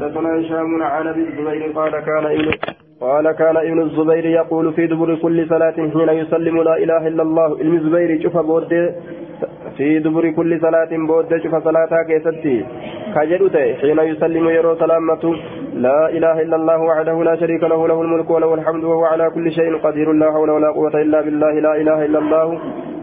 حدثنا هشام عن ابي الزبير قال كان ابن قال كان ابن الزبير يقول في دبر كل صلاة حين يسلم لا إله إلا الله. ابن الزبير شوف بود في دبر كل صلاة بود شوف صلاة كيستي. كجدت حين يسلم يرو سلامته. لا إله إلا الله وحده لا شريك له له الملك وله الحمد وهو على كل شيء قدير. لا حول ولا قوة إلا بالله. لا إله إلا الله.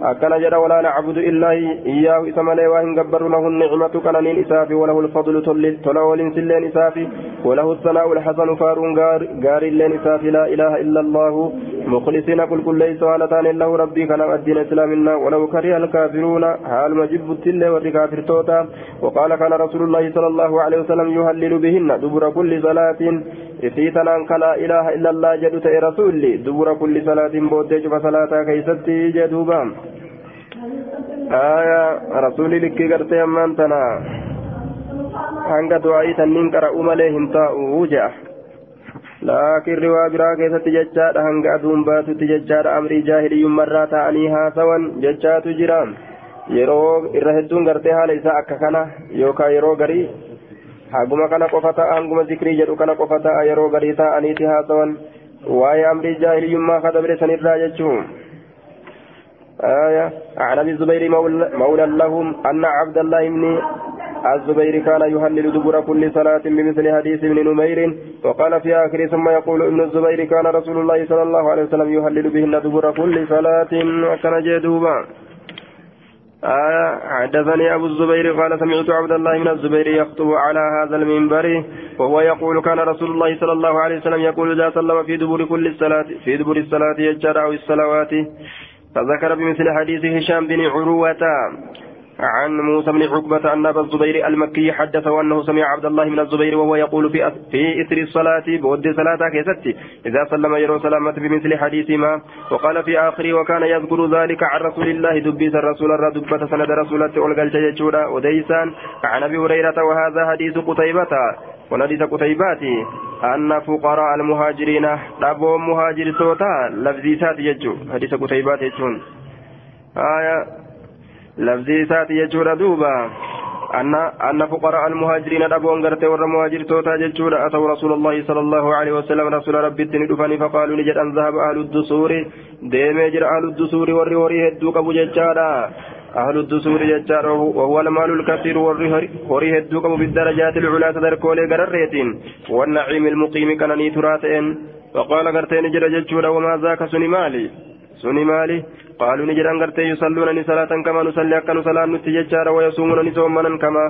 أكن جرى ولا نعبد إلا إياه إسم لي وإن قبر له النعمة كنن إسافي وله الفضل تلول سلين إسافي وله الثناء الحسن فارون غار اللين إسافي. لا إله إلا الله. مخلصين كل كل ليس له ربي. كان الدين إسلامنا ولو كره الكافرون حال مجب التل والكافر توتا. وقال كان رسول الله صلى الله عليه وسلم يهلل بهن دبر كل صلاة. إثيتنا كلا إله إلا الله جدت رسولي دبر كل صلاة بودج فصلاة كيستي جدوبا آية رسولي لك قرتي أمان تنا hanga du'aa'ii tanniin qara'uu malee hin taa'u ja'a laakiin riwaa biraa keessatti jechaadha hanga aduun baatutti jechaadha amrii jaahiliyyummarraa ta'anii haasawan jechaatu jira yeroo irra hedduun gartee haala isaa akka kana yookaan yeroo garii haguma kana qofa ta'a hanguma zikrii jedhu kana qofa ta'a yeroo garii ta'aniiti haasawan waa'ee amrii jaahiliyyummaa kadabire sanirraa jechuun. آية عن أبي الزبير مولى لهم أن عبد الله بن الزبير كان يهلل دبر كل صلاة بمثل حديث ابن نمير وقال في آخر ثم يقول ابن الزبير كان رسول الله صلى الله عليه وسلم يهلل بهن دبر كل صلاة وكان جدوبا آية حدثني أبو الزبير قال سمعت عبد الله من الزبير يخطب على هذا المنبر وهو يقول كان رسول الله صلى الله عليه وسلم يقول إذا سلم في دبر كل الصلاة في دبر الصلاة يجرى أو الصلوات فذكر بمثل حديث هشام بن عروة عن موسى بن عقبة أن أبا الزبير المكي حدثه أنه سمع عبد الله من الزبير وهو يقول في في إثر الصلاة بود صلاة كيستي إذا سلم يرو سلامة بمثل حديث ما وقال في آخره وكان يذكر ذلك عن رسول الله دبيس الرسول الرا دبة سند رسولة أولقل جيجودا. وديسان عن أبي هريرة وهذا حديث قتيبة. ونحديث قتيباتي أن فقراء المهاجرين أبو مهاجر توتا لفظيسات يجو. حديث قتيبات يجون. آية لفظي ساتي يجور دوبا أن أن فقراء المهاجرين أبوان غرتي ور مهاجر توتا ججورا أتوا رسول الله صلى الله عليه وسلم رسول ربي تندفني فقالوا نجد أن ذهب أهل الدسور ديم يجر أهل الدسور ور وري هدو كبو ججارا أهل الدسور ججارا وهو المال الكثير وري هدو كبو بالدرجات العلا تدركولي غرريتين والنعيم المقيم كان نيتراتين وقال غرتي نجر ججورا وما ذاك سني مالي سني مالي قالوا نجران غرتي يصلون صلاة كما نصلي أكن صلاة نتججار ويصومون نصومنا كما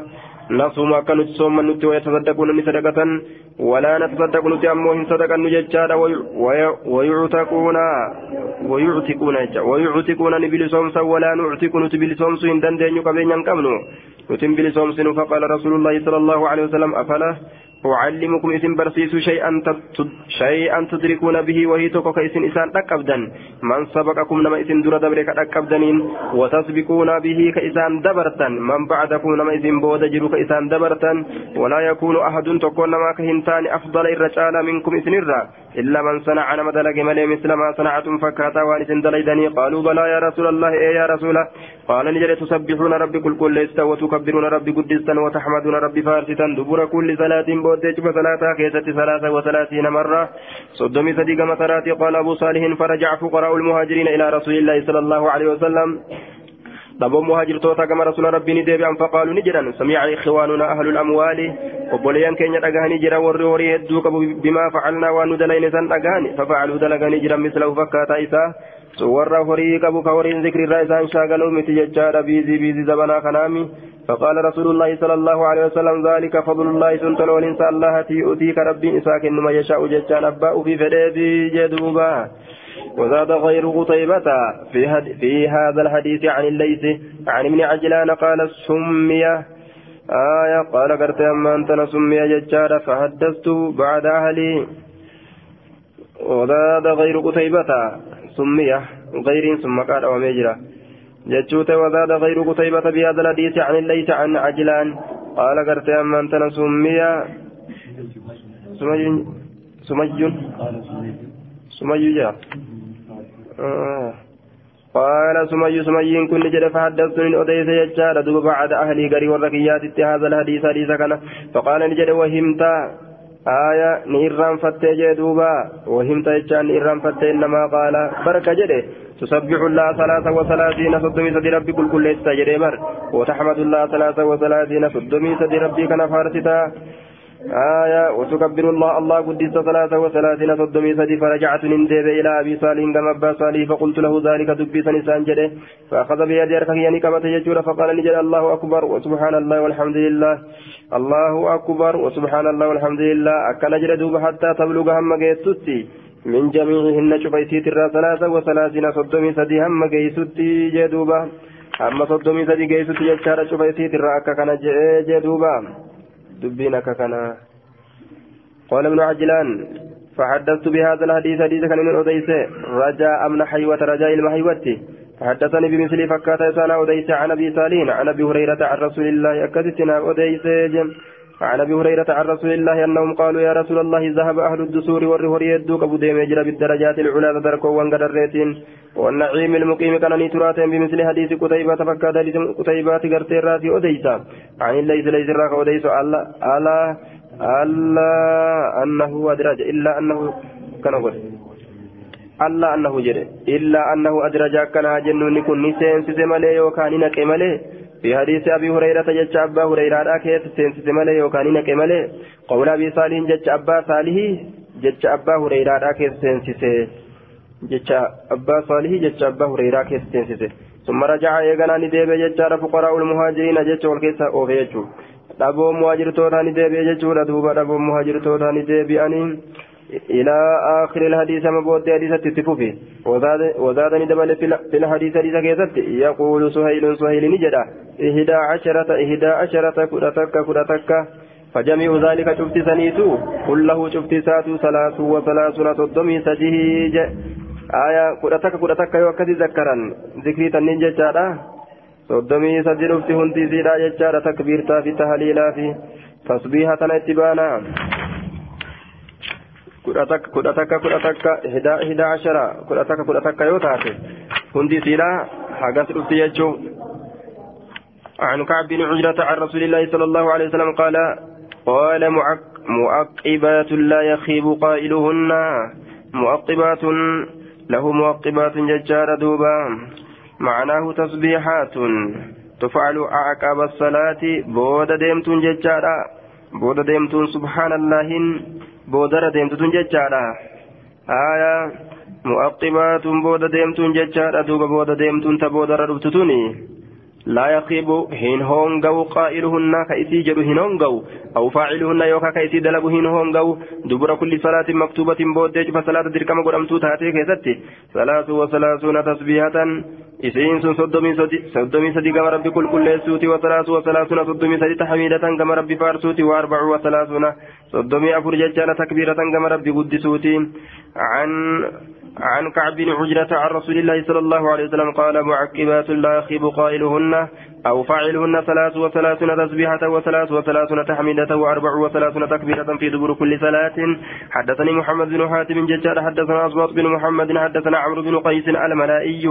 نصوم أكن نصوم نت ويتصدقون نصدقة ولا نتصدق نت أموهن صدقا نججار ويعتقون ويعتقون ويعتقون نبلسومسا ولا نعتق نتبلسومس إن دندين قبين ينكمنو نتبلسومس فقال رسول الله صلى الله عليه وسلم أفلا أعلمكم إذن برسيس شيئا شيئا تدركون به وهي توكو إذن إسان أكبدا من سبقكم نما إذن در دبرك أكبدنين وتسبقون به كإسان دبرتا من بعدكم نما إذن بود جرو كإسان دبرتا ولا يكون أحد تكون نما كهنتان أفضل الرجال منكم إذن الرا. إلا من صنع نما دلق ملي مثل ما صنعتم فكاتا وانسن دليدني. قالوا بلى يا رسول الله إيه يا رسول. قال نجري تسبحون ربي كل كل وتكبرون ربي قدستا وتحمدون ربي فارستا دبر كل صلاة بودي شوف ثلاثة كيست ثلاثة وثلاثين مرة صدمي صديق مسراتي قال أبو صالح فرجع فقراء المهاجرين إلى رسول الله صلى الله عليه وسلم دبو مهاجر توتا كما رسول ربي ندبي أن فقالوا نجرا سمع إخواننا أهل الأموال وبوليان كين يدغاني جرا وري وري يدوك بما فعلنا وندلين سن أغاني ففعلوا دلغاني جرا مثله فكاتا إسا warra horii qabu ka horiin zikrirraa isaan shaagaluu miti jechaadha. Biizii biizii zabanaa kanaami. فقال رسول الله صلى الله عليه وسلم ذلك فضل الله سنتل والإنسان الله تيؤتيك ربي إساك إنما يشاء جتان أباء في فديبي جدوبا وزاد غير قتيبة في, في هذا الحديث عن الليث عن ابن عجلان قال سمي آية قال قرت أما أنت سمي ججار فحدثت بعد أهلي وزاد غير قتيبة سمي غير ثم قال ومجرى جتشوت وزاد غير قتيبة بهذا الحديث عن الليث عن عجلان. قال قرت أما أنت سمي سمي سمي سمي جاء آه. قال سمي سمي كن جد فحدثتني أديس يجار دوب بعد أهلي قري والركيات هذا الحديث حديث كان. فقال نجد وهمت. آية نيران فتى جدوبا وهمت يجان نيران فتى إنما قال بركة جده تسبح الله ثلاثة وثلاثين صدمي سدي ربي كل كل يستجري بر وتحمد الله ثلاثة وثلاثين صدمي سدي ربي كان فارستا آية وتكبر الله الله قدس ثلاثة وثلاثين صدمي سدي فرجعت نندب إلى أبي صالح كما أبا صالح فقلت له ذلك دبي سنسان جده فأخذ بيدي أركه يعني كما تججور فقال نجد الله أكبر وسبحان الله والحمد لله. الله أكبر وسبحان الله والحمد لله. أكل جلدوب حتى تبلغ هم جيتتي من جميعهن شفيتي ترى ثلاثة وثلاثين صدمي سدي هم جيتتي جدوبا. أما صدمي سدي جيتتي جشارة شفيتي ترى أكا جدوبا. دبين ككنا قال ابن عجلان فحدثت بهذا الحديث حديث كان من أديس رجاء أمن حيوة رجاء المحيوة فحدثني بمثل فكات سنة أديس عن أبي سالين عن أبي هريرة عن رسول الله أكدتنا أديس جم عن أبي هريرة عن رسول الله أنهم قالوا يا رسول الله ذهب أهل الدسور والرهور يدوك ابو ديم يجرى بالدرجات العلى تدركوا وانقدرتين والنعيم المقيم كان نيترات بمثل حديث قتيبة فكاد قتيبة غرتي راتي أوديسا. عن ليس ليس راك أوديس. الا الا ألا أنه ادرج إلا أنه كان ألا أنه جري. إلا أنه أدرج كان جنون كن. نسين سيمالي يوكان نقي مالي في حديث أبي هريرة جتش أبا هريرة كيف سينسس ملي وكان نك ملي قول أبي صالح جتش أبا صالح جتش أبا هريرة كيف سينسس جتش أبا صالح جتش أبا هريرة كيف سينسس ثم رجع يغنى نديب جتش فقراء المهاجرين جتش والكيسة أوفيجو dhaboo muhaajirtootaa ni deebi'e jechuudha duuba dhaboo muhaajirtootaa ni deebi'anii إلى آخر الحديث ما بود حديث تتفوفي. وزاد وزادني دبل في الحديث حديث كيست. يقول سهيل سهيل نجدا. إهدى عشرة إهدى عشرة كرتك كرتك فجميع ذلك شفت سنيتو. كله شفت ساتو ثلاث وثلاثون صدمي سجيه آية كرتك كرتك يوكد ذكرا. ذكري تنين ججارا صدمي سجل في هندي زيدا ججارا تكبيرتا في تهليلا في. تصبيحة اتبانا kudha takka kudha takka kudha takka hida ashara kudha takka kudha takka yoo taate. Hundi siidha hagas dhufti jechuun عن كعب بن عجرة عن رسول الله صلى الله عليه وسلم قال قال مؤقبات لا يخيب قائلهن مؤقبات له مؤقبات ججار دوبا معناه تسبيحات تفعل أعقاب الصلاة بود ديمت ججارا بود ديمت سبحان الله deemtutun jechaadha haya mu'aqqibaatun booda deemtuun jechaadha duuba booda deemtuun ta boodara dhuftutuni لا يخيب هين هونغو قائلهن كايسي جدو هين هونغو أو فاعلهن يوكا كايسي دلبو هين هونغو دبر كل صلاة مكتوبة بودج فصلاة دركم قرمتو تاتي كيستي. صلاة وثلاثون تسبيحة. إسين صدمي سدي صدمي سدي كما ربي كل كل سوتي. وثلاث وثلاثون صدمي سدي تحميدة كما ربي فارسوتي وأربع وثلاثون صدمي أفر ججالة تكبيرة كما ربي قدسوتي عن عن كعب بن عجرة عن رسول الله صلى الله عليه وسلم قال معقبات لا يخيب قائلهن أو فاعلهن ثلاث وثلاثون تسبيحة وثلاث وثلاثون تحميدة وأربع وثلاثون تكبيرة في دبر كل صلاة. حدثني محمد بن حاتم ججار حدثنا أصوات بن محمد حدثنا عمرو بن قيس الملائي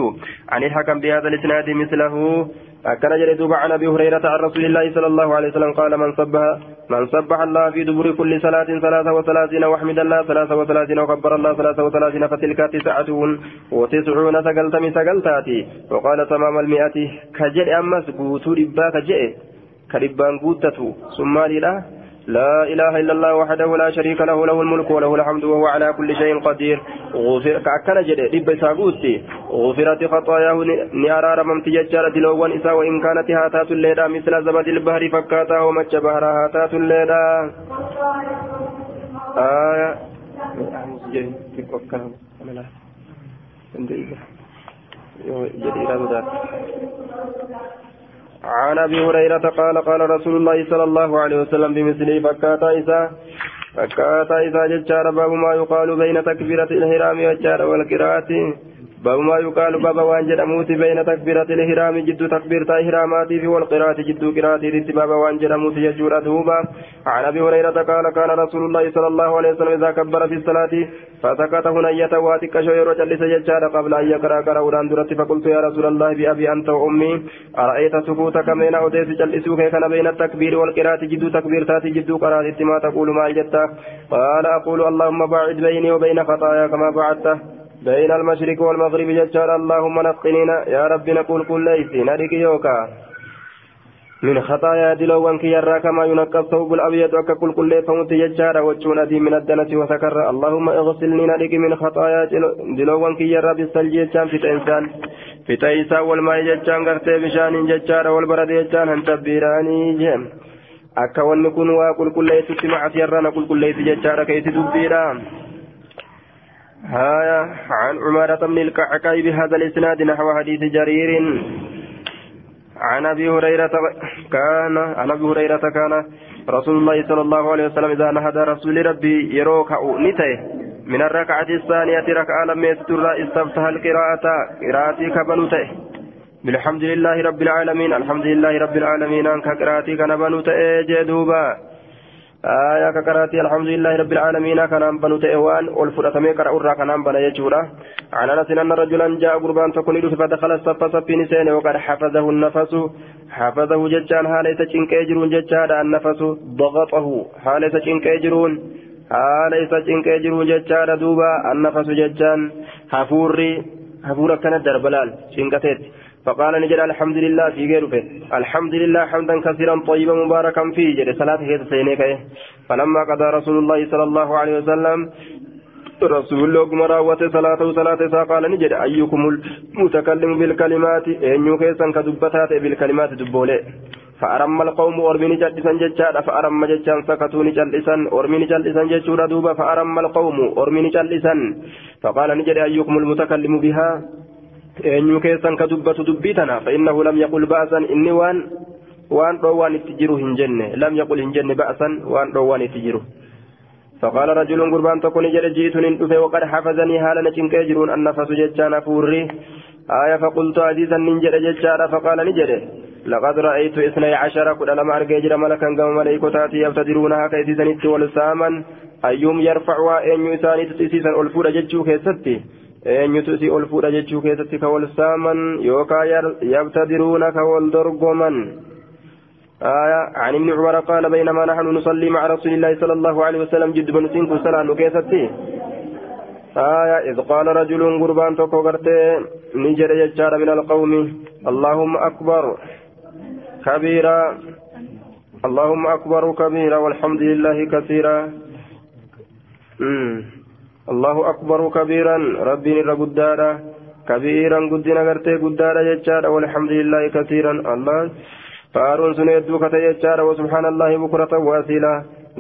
عن الحكم بهذا الإسناد مثله. أكن جريت عن أبي هريرة عن رسول الله صلى الله عليه وسلم قال من سبح من سبح الله في دبر كل صلاة ثلاثة وثلاثين وحمد الله ثلاثة وثلاثين وكبر الله ثلاثة وثلاثين فتلك تسعة وتسعون سقلتم سقلتاتي. وقال تمام المئة كجر أمس قوتو ربا كجئ كربان قوتته ثم لا لا إله إلا الله وحده لا شريك له له الملك وله الحمد وهو على كل شيء قدير. غفر كأكل جد رب ساقوتي غفرت خطاياه نيارا رممت ججارة لوان إسا وإن كانت هاتات الليلة مثل زبد البحر فكاتا ومج بحر هاتات الليلة. آية. جديرة عن أبي هريرة قال قال رسول الله صلى الله عليه وسلم بمثله فكاتا إذا فكاتا إذا ججار باب ما يقال بين تكبيرة الهرام والجار والقراءة. باب ما يقال باب وان جرموت بين تكبيرة الإحرام جد تكبيرة إحرامات في والقراءة جد قراءة باب وان جرموت يجور دوبا عن أبي هريرة قال كان رسول الله صلى الله عليه وسلم إذا كبر في الصلاة فسكت هنية واتك شوير وجلس ججار قبل أن يقرأ قرأ درت فقلت يا رسول الله بأبي أنت وأمي أرأيت سكوتك من أوديس جلسوك كان بين التكبير والقراءة جد تكبيرتات جد قراءة ما تقول ما جدت قال أقول اللهم باعد بيني وبين خطايا كما بعدته بين المشرق والمغرب ججار اللهم نسقنينا يا رب نقول كل ليس نريك يوكا. من خطايا دلوان كي يرى كما ينقى الثوب الأبيض وكا كل كل فمت ججار وجون أدي من الدنة وسكر اللهم اغسلني. نريك من خطايا دلوان كي يرى بالثلج ججان في تإنسان في تيسا والماء ججان غرتي بشان ججار والبرد ججان هنتبيراني جيم akka wanni kun waa qulqulleessutti macasiyarrana qulqulleessi jechaadha keessa dubbiidha هايا عن عمارة بن الكعكاء بهذا الإسناد نحو حديث جرير. عن أبي هريرة كان عن أبي هريرة كان رسول الله صلى الله عليه وسلم إذا نهض رسول ربي يروك نته. من الركعة الثانية ركعة لم يستر استفتح القراءة. قراءتي كبنته بالحمد لله رب العالمين الحمد لله رب العالمين. أنك قراءتي كنبنته جدوبا. آية كقراتي الحمد لله رب العالمين كان بنو تيوان والفرطمي كرأورا كان بنا يجورا عن أنس أن رجلا جاء قربان تكون فدخل الصف صفين سين وقد حفظه النفس حفظه ججان حالة تشنك يجرون ججان النفس ضغطه حالة تشنك يجرون حالة تشنك يجرون ججان دوبا النفس ججان حفوري حفورا كانت دربلال شنكتت فقال نجد الحمد لله في غيره الحمد لله حمدا كثيرا طيبا مباركا فيه. جد صلاة هي تسينيك فلما قضى رسول الله صلى الله عليه وسلم رسول الله كما راوت صلاته صلاة قال نجد أيكم المتكلم بالكلمات؟ أن يكيسا كدبتات بالكلمات دبولي. فأرم القوم أرمي جلسا ججادا فأرم ججان سكتوا جلسا أرمي جلسا ججورا دوبا. فأرم القوم أرمي جلسا فقال نجد أيكم المتكلم بها؟ Eenyu keessan ka dubbatu dubbii tana? فإنه لم يقل بأسا إني وان وان روان اتجرو هنجنة لم يقل هنجنة بأسا وان روان اتجرو فقال رجل قربان تكون جل جيت نندفه وقد حفظني هالا نشنك يجرون النفس ججانا فوري آية فقلت عزيزا ننجل ججانا فقال نجل لقد رأيت اثني عشر كل لما أرجع جرى ملكا قام ملائكتاتي يبتدرونها كيسيسا والساما أيوم يرفعها أن يساني تسيسا ألفور ججو كيستي eenyutu isii ol fuudha jechuu keessatti ka wal saaman yookaan yabtadiruuna ka wal dorgoman? آية عن ابن عمر قال بينما نحن نصلي مع رسول الله صلى الله عليه وسلم جد بن سنك سلام كيستي آية إذ قال رجل قربان تكو نجر يجار من القوم اللهم أكبر كبيرا اللهم أكبر كبيرا والحمد لله كثيرا الله أكبر كبيرا ربي نرى قدارا كبيرا قدنا قرتي قدارا يجارا والحمد لله كثيرا الله فارون سنيدو كتا يجارا وسبحان الله بكرة واسيلا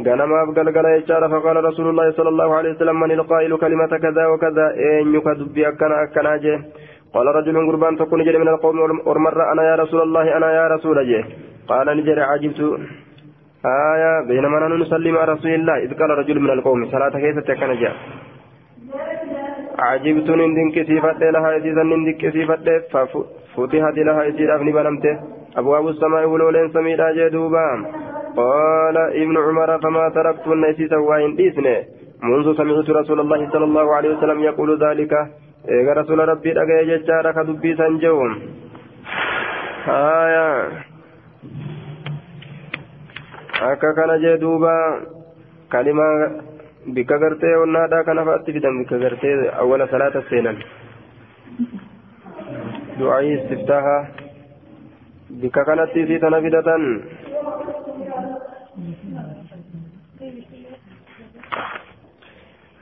غنما بقلقل يجارا فقال رسول الله صلى الله عليه وسلم من القائل كلمة كذا وكذا إن يكذب أكنا أكنا جه قال رجل قربان تكون جري من القوم ورمر أنا يا رسول الله أنا يا رسول جه قال نجري عجبت آية بينما نحن نصلي رسول الله إذ قال رجل من القوم صلاة كيف تكن جاء عجبت نندن كسيفت لها إذا نندن كسيفت ففتحت لها إذا أفني بنمته أبواب السماء ولولين سميدا جدوبا قال ابن عمر فما تركت النسيس وإن إثنه. منذ سمعت رسول الله صلى الله عليه وسلم يقول ذلك. إيه رسول ربي أجا ججارة كدبي سنجوم. آية. akka kana jee duuba kalima bikka gartee onnaadhaa kana fa'aatti fidan bikka gartee awwala salaata seenan du'aayii istiftaaha bikka kanatti isii tana fidatan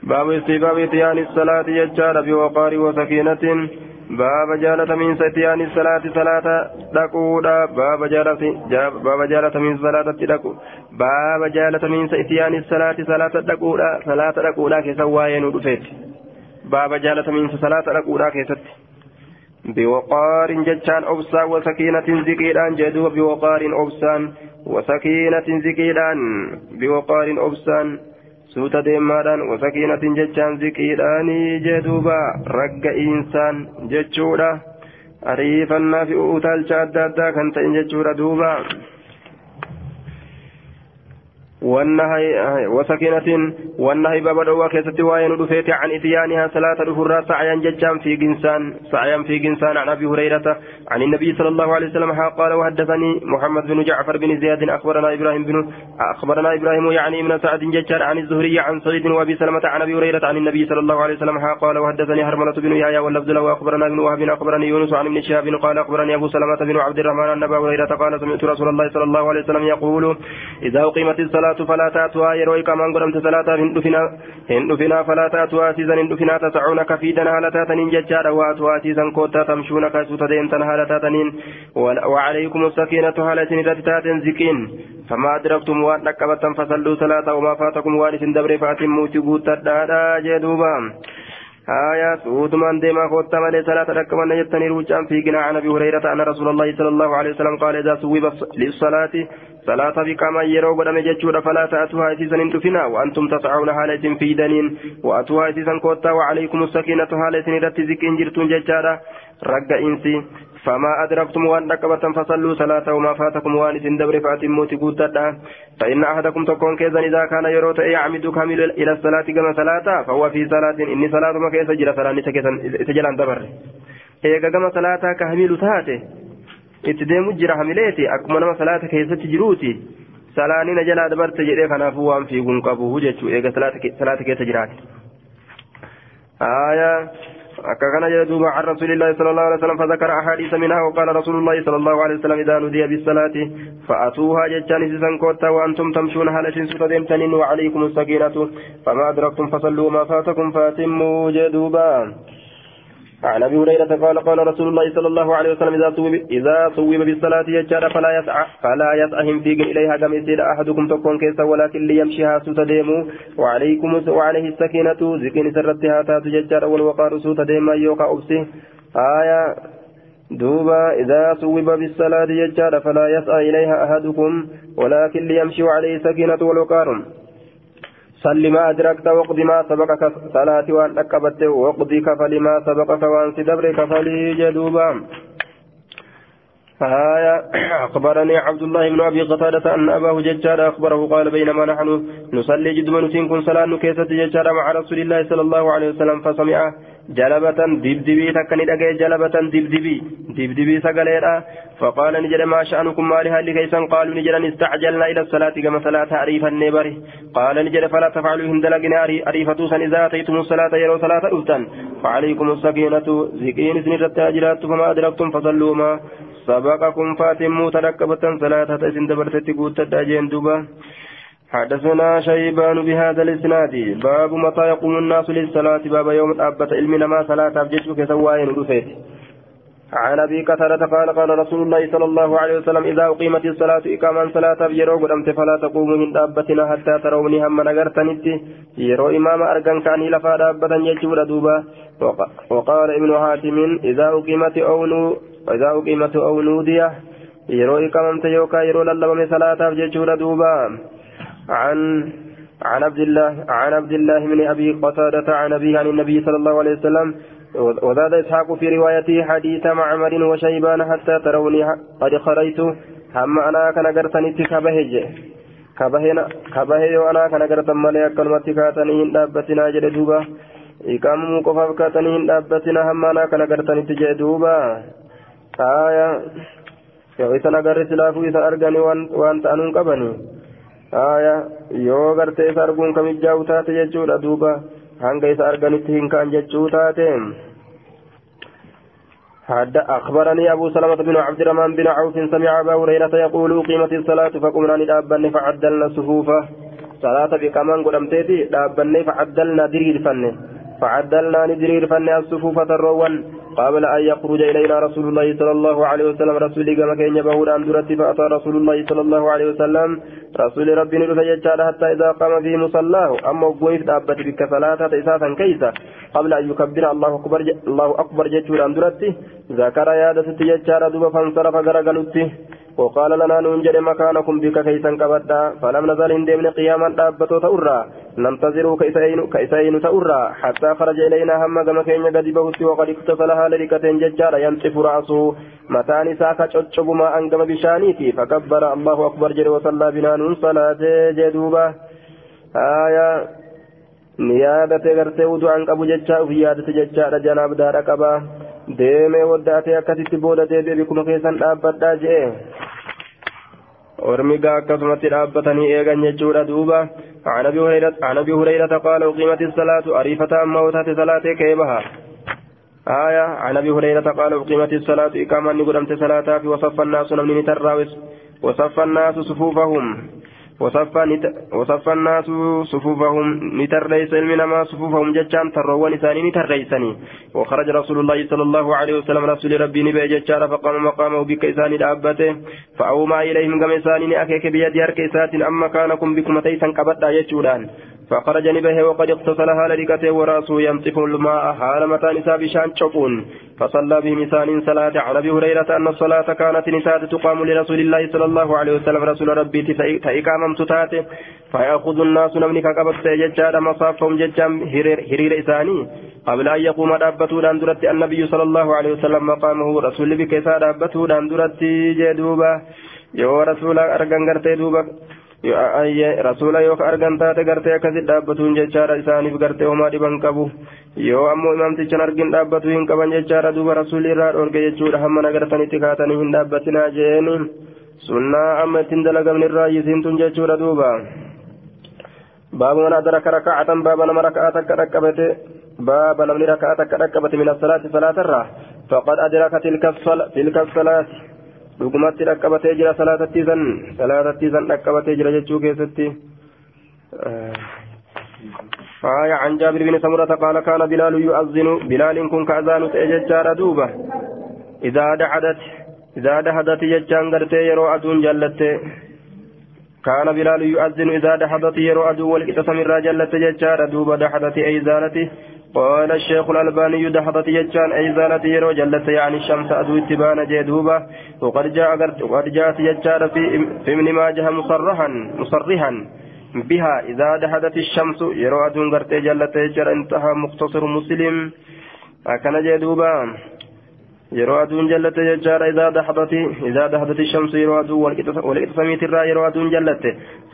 باب استباب اتيان الصلاة يجار بوقار وسكينة باب جالة من ستيان الصلاة صلاة دقودا باب جالة باب جالة من صلاة دقو باب جالة من ستيان الصلاة صلاة دقودا صلاة دقودا كسوايا ندفت باب جالة من صلاة دقودا كست بوقار ججان أبسا وسكينة زكيران جدو بوقار أبسان وسكينة زكيران بوقار أبسان suuta deemaadhaan wasakiinatin jechaan ziqiidhaanii jee duuba ragga'iinsaan jechuudha. Ariifannaa fi utaalcha adda addaa kan ta'in jechuudha duuba وسكينة والنهي باب دوا كيست وين دفيت عن إتيانها صلاة الفرا سعيا ججام في جنسان سعيا في جنسان عن أبي هريرة عن النبي صلى الله عليه وسلم. قال وحدثني محمد بن جعفر بن زياد أخبرنا إبراهيم بن أخبرنا إبراهيم يعني من سعد ججار عن الزهري عن سعيد وأبي سلمة عن أبي هريرة عن النبي صلى الله عليه وسلم. قال وحدثني هرملة بن يحيى واللفظ له. أخبرنا ابن وهب أخبرني يونس عن ابن شهاب قال أخبرني أبو سلمة بن عبد الرحمن أن أبا هريرة قال سمعت رسول الله صلى الله عليه وسلم يقول إذا أقيمت الصلاة فلا تأتوا يروي كمان قدمت صلاة هن دفنا هن دفنا فلا تأتوا سيزن هن دفنا تسعون كفيدا هالتاتنين ججارا وأتوا سيزن كوتا تمشون كسوتا ديمتن هالتاتنين وعليكم السكينة هالتين رتتات زكين فما أدركتم وأن نكبتم فصلوا صلاة وما فاتكم وأن سندبر فاتموا تبوت الدادا جدوبا آية سودمان ديما خوتا مالي صلاة ركبا نجتني روجان في قناع عن هريرة أن رسول الله صلى الله عليه وسلم قال إذا سوب للصلاة صلاة بكما يروا قدام جتشورا فلا تأتوها إسيسا دفنا وأنتم تسعون حالة في دنين وأتوها إسيسا كوتا وعليكم السكينة حالة رت زكين جرتون جتشارا رقا إنسي فما أدركتم وأن ركبتم فصلوا صلاة وما فاتكم وأن إسن دبر فأتموا تقوتا فإن أحدكم تكون كيزا إذا كان يروت يعمد كامل إلى الصلاة كما صلاة فهو في صلاة إني صلاة ما كيسا جرى صلاة تجلان دبر إيقا كما صلاة كهميل تاتي itti deemu jira hamileeti? Akkuma nama salaata keessatti jiruuti salaanina jalaa dabarte jedhee kanaafuu waan fiiguun qabu jechuu eega salaata keessa أكاكنا جدوب عن رسول الله صلى الله عليه وسلم فذكر أحاديث منها وقال رسول الله صلى الله عليه وسلم إذا نودي بالصلاة فأتوها جتان سيسان كوتا وأنتم تمشون هالة سوتا ديمتنين وعليكم السكينة فما أدركتم فصلوا ما فاتكم فأتموا جدوبا عن أبي هريرة قال قال رسول الله صلى الله عليه وسلم إذا صوب إذا صوب بالصلاة يجار فلا يسعى فلا يسعهم في إليها كما يصير أحدكم تكون كيسا ولكن ليمشيها سوت ديمو وعليكم وعليه السكينة. زكين سرتها تاتو يجار والوقار سوت ديما يوقع ابسي آية. دوبا إذا صوب بالصلاة يجار فلا يسعى إليها أحدكم. ولكن ليمشي عليه السكينة والوقار. صل ما أدركت وقض ما سبقك صلاة وأن أكبت وقضي كفل ما سبقك وأن سدبر كفلي جدوبا. آية أخبرني عبد الله بن أبي قتادة أن أباه ججار أخبره قال بينما نحن نصلي جد من كن صلاة كيسة ججار مع رسول الله صلى الله عليه وسلم فسمع جلبة دبدبي تكني دقي جلبة دبدبي دبدبي سقليرا. فقال نجد ما شأنكم ما لها لكيسا؟ قالوا نجد استعجلنا إلى الصلاة كما صلاة عريفا النبري قال نجد فلا تفعلوا هندلقنا عريفة سن إذا أتيتم الصلاة يروا صلاة أفتن. فعليكم السكينة زكين سن الرتاجلات فما أدركتم فصلوا ما سبقكم فاتموا تركبة صلاة تسن دبرتت قوت الداجين دوبا. حدثنا شيبان بهذا الإسناد. باب متى يقوم الناس للصلاة؟ باب يوم أبت علمنا ما صلاة أبجدك سواين رفيت. عن أبي قتادة قال قال رسول الله صلى الله عليه وسلم إذا أقيمت الصلاة إقاما صلاة يرو قدمت فلا تقوموا من دابتنا حتى تروني هم نغرتنت يرو إمام ارغن كان لفا دابة يجور دوبا. وقال ابن حاتم إذا أقيمت أو نو اذا أقيمت أو نودية يرو اقامت يوكا يرو للبم صلاة يجور دوبا. عن عن عبد الله عن عبد الله من أبي قتادة عن ابي عن النبي صلى الله عليه وسلم. وزاد إسحاق في روايته حديث معمر وشيبان حتى تروني قد خريت. هم أنا كان قرتني كبهج كبهنا كبهي وأنا كان قرت مالي كلمة كاتني هن دابتنا جل دوبا. إقام مقفف كاتني هن دابتنا هم أنا كان قرتني تجي دوبا. آية yoo isan agarre silaafuu isan argani waan ta'anuun qabani aya yoo gartee isa arguun kamijjaa'u taate jechuudha duuba hanga isa arganitti hin kaan jechuu taate. حد أخبرني أبو سلمة بن عبد الرحمن بن عوف سمع أبا هريرة يقول قيمة الصلاة فقمنا لدابن فعدلنا الصفوف صلاة بكمان قدمتيتي دابن فعدلنا درير فن فعدلنا ندرير فن الصفوف تروان قبل أن يخرج إلينا رسول الله صلى الله عليه وسلم. رسول كما كان يبهود أن درت فأتى رسول الله صلى الله عليه وسلم. رسول ربي نرفع يجعل حتى إذا قام في مصلاه. أما قويف دابت بك صلاة إساسا كيسا قبل أن يكبر الله أكبر الله أكبر جتشور أن درت. ذكر يادة يجعل دوب فانصرف غرقلت. وقال لنا ننجل مكانكم بك كيسا كبدا فلم نزل هندمن قياما دابتو تأرى ننتظروا كيسين تأرى حتى خرج إلينا هم كما قد بهت وقد اكتفلها لركة ججارة ينطف رأسه. متان ساكا تشب ما أنقم بشانيتي. فكبر الله أكبر جل وصلى بنا نون صلاة جدوبة. آية نيادة غرتي ودعان قبو ججا وفي يادة ججارة جناب دار قبا. deemee waddaatee akkasitti booda deebi'ee bikkuma keessan dhaabbadhaa jee ormigaa akkasumatti dhaabbatanii eegan jechuudha duuba عن ابي هريره عن ابي هريره قال اقيمت الصلاه عريفه اما وتات صلاه كيبها آية عن ابي هريره قال اقيمت الصلاه اقاما نقدمت صلاه في وصف الناس من تراوس وصف الناس صفوفهم وصف الناس صفوفهم نتريس المنما صفوفهم ججان تروان ثاني نتريسني وخرج رسول الله صلى الله عليه وسلم رسول ربي نبي ججار فقام مقامه بك إساني دابته. فأوما إليهم كم إساني أكيك بيد إسات أما كانكم بكم تيسا كبدا يجودان. فخرج نبه وقد اغتسلها لركته وراسه ينطف الماء حال متى نساء بشان شقون فصلى بهم إنسان صلاة عن أبي هريرة أن الصلاة كانت نساء تقام لرسول الله صلى الله عليه وسلم رسول ربي تإقامم تتاته فيأخذ الناس نمني كقبت ججار مصافهم ججام هرير إساني. قبل أن يقوم دابته داندرت النبي صلى الله عليه وسلم مقامه رسول بكيسا دابته داندرت جدوبة. يو رسول أرقن قرتي دوبة. Rasuula yoo ka argan taate gartee akkasitti dhaabbatuun jechaadha isaaniif gartee homaa dhiban qabu yoo ammoo imaamtichan argin dhaabbatu hin qaban jechaadha duuba rasuulli irraa dhoorge jechuudha hamma nagartanitti kaatanii hin dhaabbatinaa jeeni sunnaa amma ittiin dalagamni irraa yisiintun jechuudha duuba من أدرك ركعة باب نما ركعة كركبت باب نمني ركعة كركبت من الصلاة صلاة الرا فقد أدرك تلك الصلاة تلك الصلاة dhugumatti dhaqqabatee jira salaatattii san salaatattii san dhaqqabatee jira jechuu keessatti. آية عن جابر بن سمرة قال كان بلال يؤذن بلال كن كأذان تأججار دوبة إذا دحدت إذا دحدت يجان قرتي يرو أدون جلت كان بلال يؤذن إذا دحدت يرو أدو والكتسم الراجلت ججار دوبة دحدت أي زالته قال الشيخ الألباني دحضت يجان أي زالت يرو جلت يعني الشمس أدو اتبان جدوبة وقد جاء وقد جاءت يجار في في ابن ماجه مصرحا مصرحا بها. إذا دحضت الشمس يرو أدو غرت جلت يجار انتهى مختصر مسلم. أكن جدوبة يرو أدو جلت يجار إذا دحضت إذا دحضت الشمس يرو أدو والإقسميت الرا يرو أدو جلت.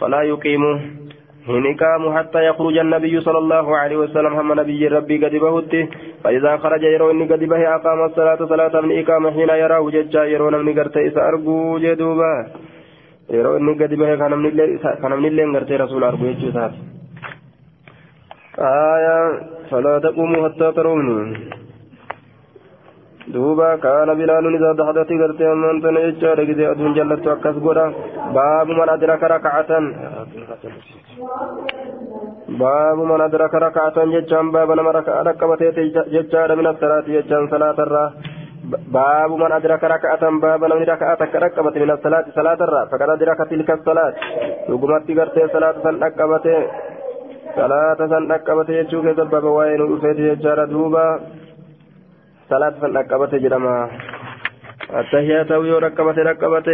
فلا يقيم هنكام حتى يخرج النبي صلى الله عليه وسلم هم نبي ربي قد بهت. فإذا خرج يرو إني قد به أقام الصلاة صلاة من إقامة حين يراه ججا يرو نمني قرت إسا أرجو جدوبا. إني قد به كان من اللي قرت رسول أرجو جدوبا آية فلا تقوموا حتى تروني. دوبا كان بلال إذا دحدت قرت من تنجا رجزي أدون جلت أكس باب من أدرك ركعة باب من أدرك ركعة جتان باب نما ركبت جتان من الصلاة جتان صلاة الرا باب من أدرك ركعة باب نما ركعة ركبت من الصلاة صلاة الرا فقد أدرك تلك الصلاة وقمت قرت صلاة ركبت صلاة ركبت يجوك سبب وين وفيت جتان دوبا صلاة ركبت جرما التحيات وركبت ركبت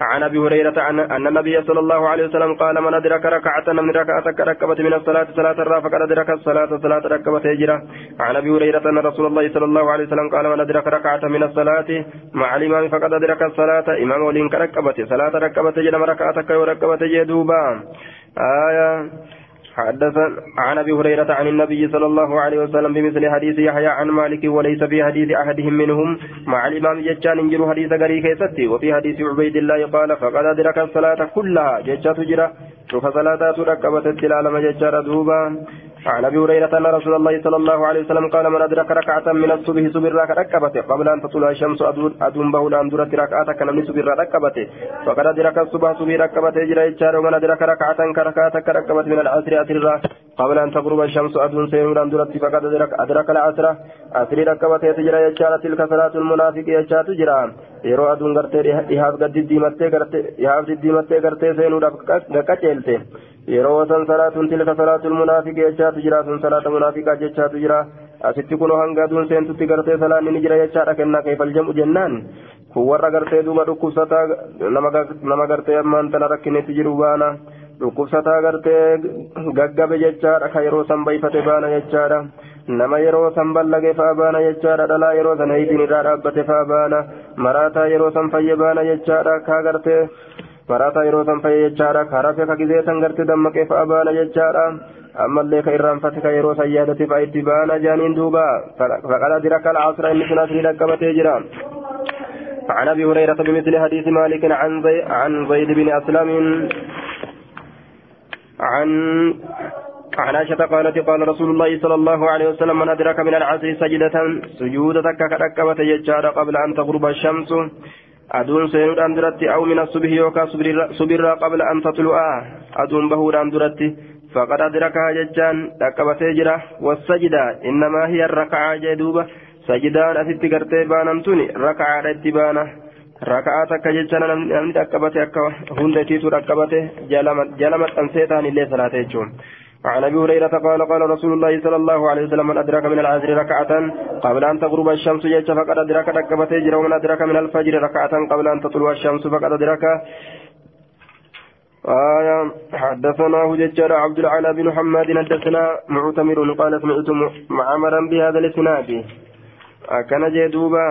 عن ابي هريره عن ان النبي صلى الله عليه وسلم قال من ادرك ركعه من ركعه ركبت من الصلاه صلاه الرا فقد ادرك الصلاه صلاه ركبت هجره عن ابي هريره ان رسول الله صلى الله عليه وسلم قال من ادرك ركعه من الصلاه مع الامام فقد ادرك الصلاه امام ولين ركبت صلاه ركبت جرم ركعه وركبت جدوبا آية حدث عن أبي هريرة عن النبي صلى الله عليه وسلم بمثل حديث يحيى عن مالك وليس في حديث أحدهم منهم مع الإمام ججان انجر حديث غري كيستي. وفي حديث عبيد الله قال فقد أدرك الصلاة كلها. ججات جرا شوف صلاتات ركبت التلال مججار دوبا. عن أبي هريرة أن رسول الله صلى الله عليه وسلم قال من أدرك ركعة من الصبح سبر ركبته قبل أن تطلع الشمس ادون به ان درت ركعه كان من سبر ركبته. فقد أدرك الصبح سبر ركبته جرا يجار ومن أدرك ركعة كركعه كركبت من العصر أسر قبل أن تغرب الشمس ادون سير ان درت فقد ادرك أدرك العصر. أسر ركبته تجرا يجار تلك صلاة المنافق يجار تجرا yeroo aduun gartee dhihaaf gadi diimattee gartee dhihaaf diddiimattee gartee seenuudhaaf qaceelte yeroo san salaatuun tilka salaatul munaafiqi jechaatu jira sun salaata munaafiqaa jechaatu jira asitti kunoo hanga aduun seentutti gartee salaanni ni jira jechaadha kennaa keefal jedhamu jennaan kun warra gartee duuba dhukkubsataa nama gartee ammaan tana rakkinetti jiru baana dhukkubsataa gartee gaggabe jechaadha ka yeroo san bayfate baana jechaadha nama yeroo san ballage faa baana jechaadha dhalaa yeroo san heeydiin irraa dhaabbate faa baana maraataa yeroo san fayye baana jechaadha ka gartee maraataa yeroo san fayye jechaadha ka rafe ka gizee san gartee dammaqee faa baana jechaadha ammallee ka irraanfate ka yeroo san yaadate faa itti baana jaaniin duuba faqad adraka alcasra inni sun asrii dhaqqabatee jira عن ابي هريره بمثل حديث مالك عن زيد بن اسلم عن عن عائشة قالت قال رسول الله صلى الله عليه وسلم من أدرك من العصر سجدة سجودة كركبة يجار قبل أن تغرب الشمس. أدون سينود أندرت أو من الصبح يوكا صبر قبل أن تطلع. أدون بهور أندرت فقد أدركها ججان ركبة يجرة والسجدة إنما هي الركعة جدوبة. asitti gartee baanamtuni raka'aadha itti baana raka'aa takka jecha namni dhaqqabate akka hunda isiitu dhaqqabate jala maxxansee ta'an illee salaate jechuun. عن ابي هريره قال قال رسول الله صلى الله عليه وسلم من ادرك من العصر ركعه قبل ان تغرب الشمس يجت فقد ادرك ركبت يجر ومن ادرك من الفجر ركعه قبل ان تطلع الشمس فقد ادرك آية حدثناه ججار عبد العالى بن محمد حدثنا معتمر قال سمعت معمرا بهذا الاسناد akkana jee duuba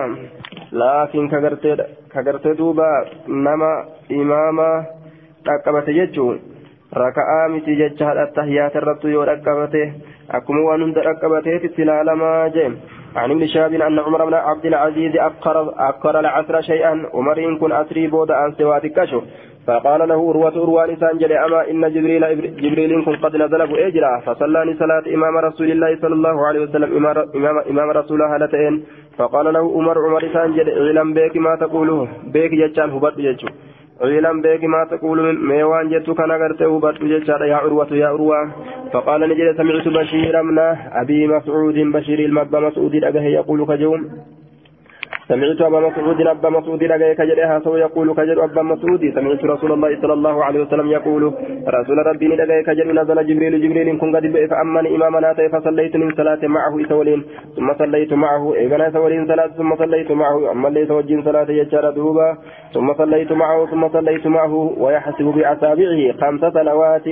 laakiin kagartee duuba nama imaama dhaqqabate jechuun raka'aa miti jecha hadhatta hiyaata irrattu yoo dhaqqabate akkuma waan hunda dhaqqabateetitti ilaalamaa jee عن ابن شهاب أن عمر بن عبد العزيز أقر, أقر العصر شيئا عمر إن كن أسري بود عن سوات كشف فقال له أروة أروان سانجل أما إن جبريل جبريل كن قد نزل بأجرا فصلاني صلاة إمام رسول الله صلى الله عليه وسلم إمام, إمام رسول هالتين فقال له عمر عمر سانجل اعلم بك ما تقوله؟ بك يجان هبط يجو علم بك ما تقول ميوان جدت كان غرته هبط يجان يا عروة يا عروة. فقال نجد سمعت بشير من أبي مسعود بشير المبى مسعود أجه يقول كجوم. سمعت أبا مسعود أبا مسعود لقى كجرها سو يقول كجر أبا مسعود. سمعت رسول الله صلى الله عليه وسلم يقول رسول ربي لقى كجر نزل جبريل جبريل كن قد فأمني إمامنا فصليت من صلاة معه إسولين ثم صليت معه إذا إسولين صلاة ثم صليت معه أما ليس وجين صلاة يجار دوبا ثم صليت معه ثم صليت معه ويحسب بأصابعه خمس صلوات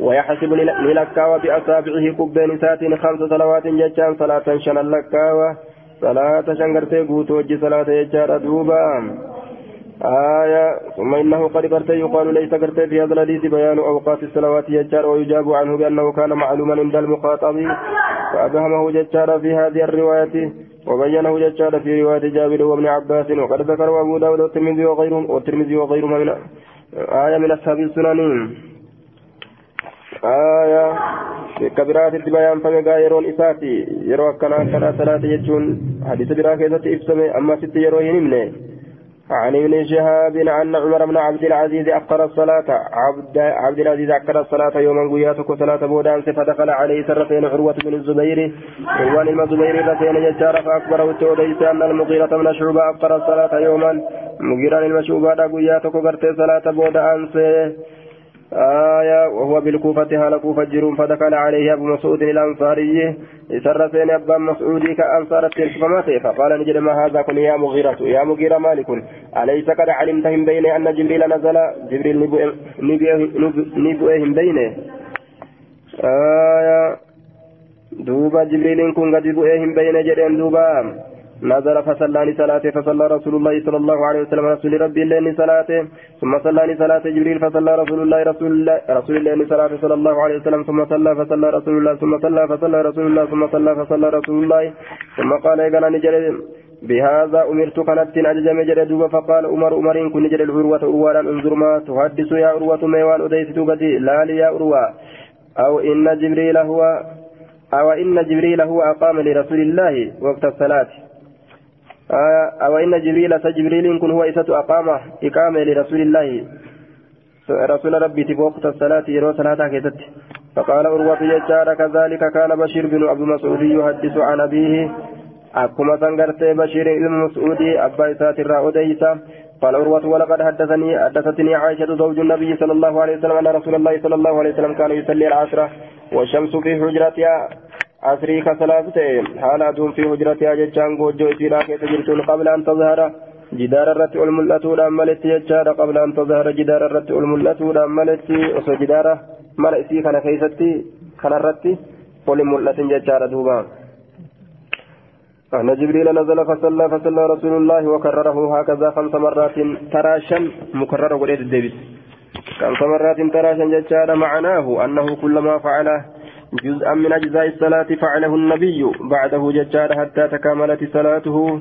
ويحسب للكاوى بأصابعه كبين سات خمس صلوات ججان صلاة شن اللكاوى. صلاة شنغرتي قوت وجه صلاة يجار دوبا آية ثم إنه قد قرت يقال ليس قرت في هذا الحديث بيان أوقات الصلوات يجار ويجاب عنه بأنه كان معلوما عند المخاطب فأفهمه ججار في هذه الرواية وبينه ججار في رواية جابر وابن عباس وقد ذكر أبو داود والترمذي وغيرهم والترمذي وغيرهم من آية من أصحاب السنن آية كبيرات بيان فمقا يرون إساتي يرو كنا كنا صلاة يجون حديث برا كيسة إبسمي أما ست يرو ينمني عن ابن شهاب أن عمر بن عبد العزيز أقر الصلاة عبد عبد العزيز أقر الصلاة يوما قياتك صلاة بودان فدخل عليه سرتين عروة بن الزبير عروان الزبير رتين ججار فأكبره التوديس أن المغيرة بن شعبة أقر الصلاة يوما مغيران المشعوبة قياتك قرت صلاة بودان آية وهو بالكوفة هال كوفة جرون فدخل عليه أبو مسعود الأنصاري. سر سين أبا مسعود كأنصار التلفمات فقال نجد ما هذا؟ كن يا مغيرة يا مغيرة مالك أليس قد علمتهم بين أن جبريل نزل؟ جبريل نبؤهم بينه آية. دوبا جبريل كن قد بؤهم بين جرين دوبا. نزل فصلاني صلاة فصلى رسول الله صلى الله عليه وسلم رسول ربي الليل صلاة ثم صلاني صلاة جبريل فصلى رسول الله رسول الله رسول الله صلاة صلى الله عليه وسلم ثم صلى فصلى رسول الله ثم صلى فصلى رسول الله ثم صلى فصلى رسول الله ثم قال إذا نجري. بهذا أمرت كانت أجزم جردوب فقال عمر عمر كن نجري العروة عروانا انظر ما تحدث يا عروة ميوان أديس دوبتي لا لي يا عروة. أو إن جبريل هو أو إن جبريل هو أقام لرسول الله وقت الصلاة. أو إن جبريل سجبريل كن هو إسة أقام إقامة لرسول الله. رسول ربي تبوقت الصلاة يرو صلاة كيست فقال أروة يجار كذلك كان بشير بن أبي مسعود يحدث عن أبيه. أكما سنغرت بشير بن مسعود أبا إسات الرأوديسا قال أروة ولقد حدثني حدثتني عائشة زوج النبي صلى الله عليه وسلم أن رسول الله صلى الله عليه وسلم كان يصلي العشرة والشمس في حجرتها. Ta'e haala aduun fi hujratihaa jechaan goojjoo isiidhaa keessa jirtuun qabla an tazhara. جدار الرت الملأتو ملت يجار قبل أن تظهر جدار الرت الملأتو ملت وصو جدارة ملأتي كان كيستي كان الرت قل ملأت يجار دوبا أن جبريل نزل فصلى فصلى رسول الله وكرره هكذا خمس مرات تراشا مكرر وليد الدبس خمس مرات تراشا ججار معناه أنه كلما فعله جزءا من أجزاء الصلاة فعله النبي بعده ججار حتى تكاملت صلاته.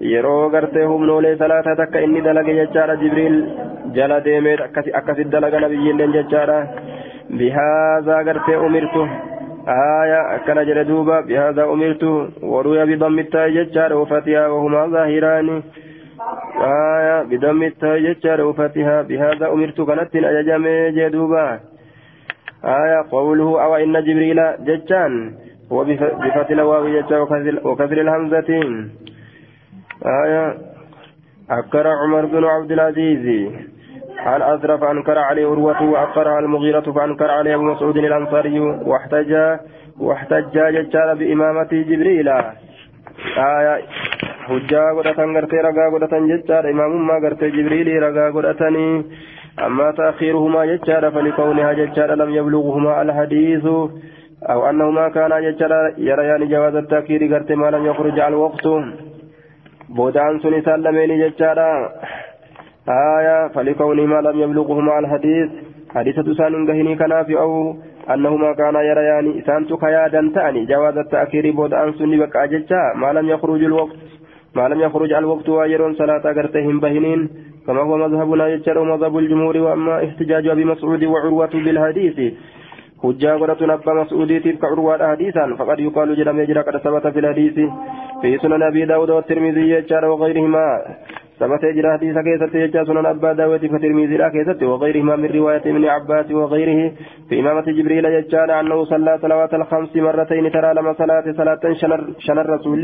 yeroo gartee humnoolee salaataa takka inni dalage jechaadha jibriil jala deemee akkasit dalaga nabiyyiilleen jechaadha bihaaza gartee umirtu آية أكل جلدوبا بهذا أمرت وروي بضم التاء ججار وفتها وهما ظاهران. آية بضم التاء ججار وفتها بهذا أمرت كانت أججم جدوبا آية قوله أو إن جبريل ججان وبفتح الواو ججار وكسر الهمزة آية أكر عمر بن عبد العزيز. عن أزرف فأنكر عليه عروة وأقرها المغيرة فأنكر عليه أبو مسعود الأنصاري واحتج واحتج ججال بإمامة جبريل. آية hujjaa godhatan gartee ragaa godhatan jechaadha imaamummaa gartee jibriilii ragaa godhatanii أما تأخيرهما ججال فلكونها ججال لم يبلغهما الحديث أو أنهما كانا ججال يريان جواز التأخير قرت ما لم يخرج على الوقت. بودان سن سلمين ججارا آية فلكونهما لم يبلغهما الحديث. حديثة سان غهني كناف أو أنهما كانا يريان إسان تكيادا تاني جواز التأخير بودان سن بقى ججا ما لم يخرج الوقت ما لم يخرج الوقت وأجر صلاة قرتهم بهنين. كما هو مذهبنا يجر مذهب الجمهور وأما احتجاج أبي مسعود وعروة بالحديث. hujjaa godhatun abbaa mas'uudiitiif ka curwaadha hadiisaan faqad yuqaalu jedhamee jira qad sabata fil hadiisi fi sunan abii daawuda watirmizii jechaadha waqayrihimaa ثبت جرى حديث كيسة يجا سنن أبا داود فترمذي لا كيسة وغيرهما من رواية ابن عباس وغيره. في إمامة جبريل يجان أنه صلى صلوات الخمس مرتين ترى لما صلاة صلاة شنر, شنر رسول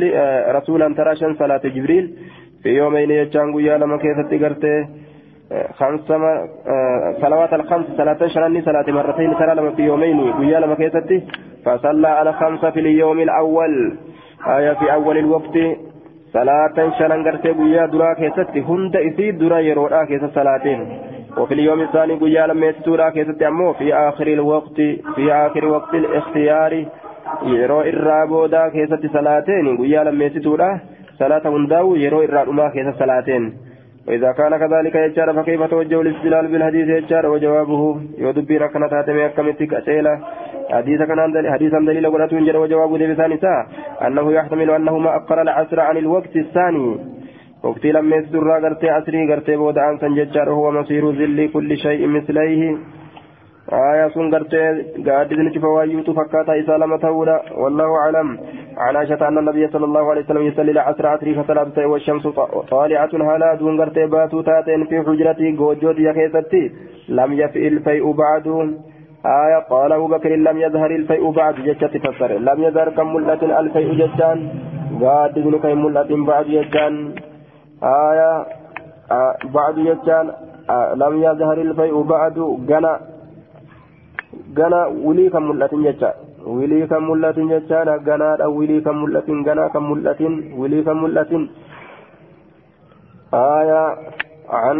رسولا ترى شن صلاة جبريل. في يومين يجان قيا لما كيسة قرته خمس صلوات الخمس صلاة شنني صلاة مرتين ترى لما في يومين قيا لما كيسة فصلى على خمسة في اليوم الأول آية في أول الوقت صلاة شنن قرتي قيا درا كيست هند إسي درا يرودا كيست صلاتين وفي اليوم الثاني قيا لما يستورا كيست أمو في آخر الوقت في آخر وقت الاختيار يرو إرابودا كيست صلاتين قيا لما يستورا صلاة هنداو يرو إرابودا كيست صلاتين وإذا كان كذلك يجار فكيف توجه الاستدلال بالحديث يجار وجوابه يدبي ركنة هاتمي أكمتك أسئلة حديث كان حديثا دليل قرأت جرى وجواب لبسان أنه يحتمل أنهما أقر العصر عن الوقت الثاني وقت لما يسر قرتي عصري قرتي بود عن سنججار هو مصير ذل كل شيء مثليه آية سن قرتي قاعد نشوف وايوت فكاتا إسالة تولى والله أعلم. عن عائشة أن النبي صلى الله عليه وسلم يصلي العصر عصري فصلاة والشمس طالعة هلا دون قرتي باتو تاتين في حجرتي قوجوت يا لم يفئ الفيء بعد. آية قال أبو بكر لم يظهر الفيء بعد. جتة تفسر لم يظهر كم ملة الفيء جتان. قاد ابن كم ملة بعد جتان. آية آه بعد جتان. آه لم يظهر الفيء بعد. جنا جنا ولي كم ملة جتان ولي كم ملة جتان جنا ولي كم ملة جنا كم ملة ولي كم ملة آية عن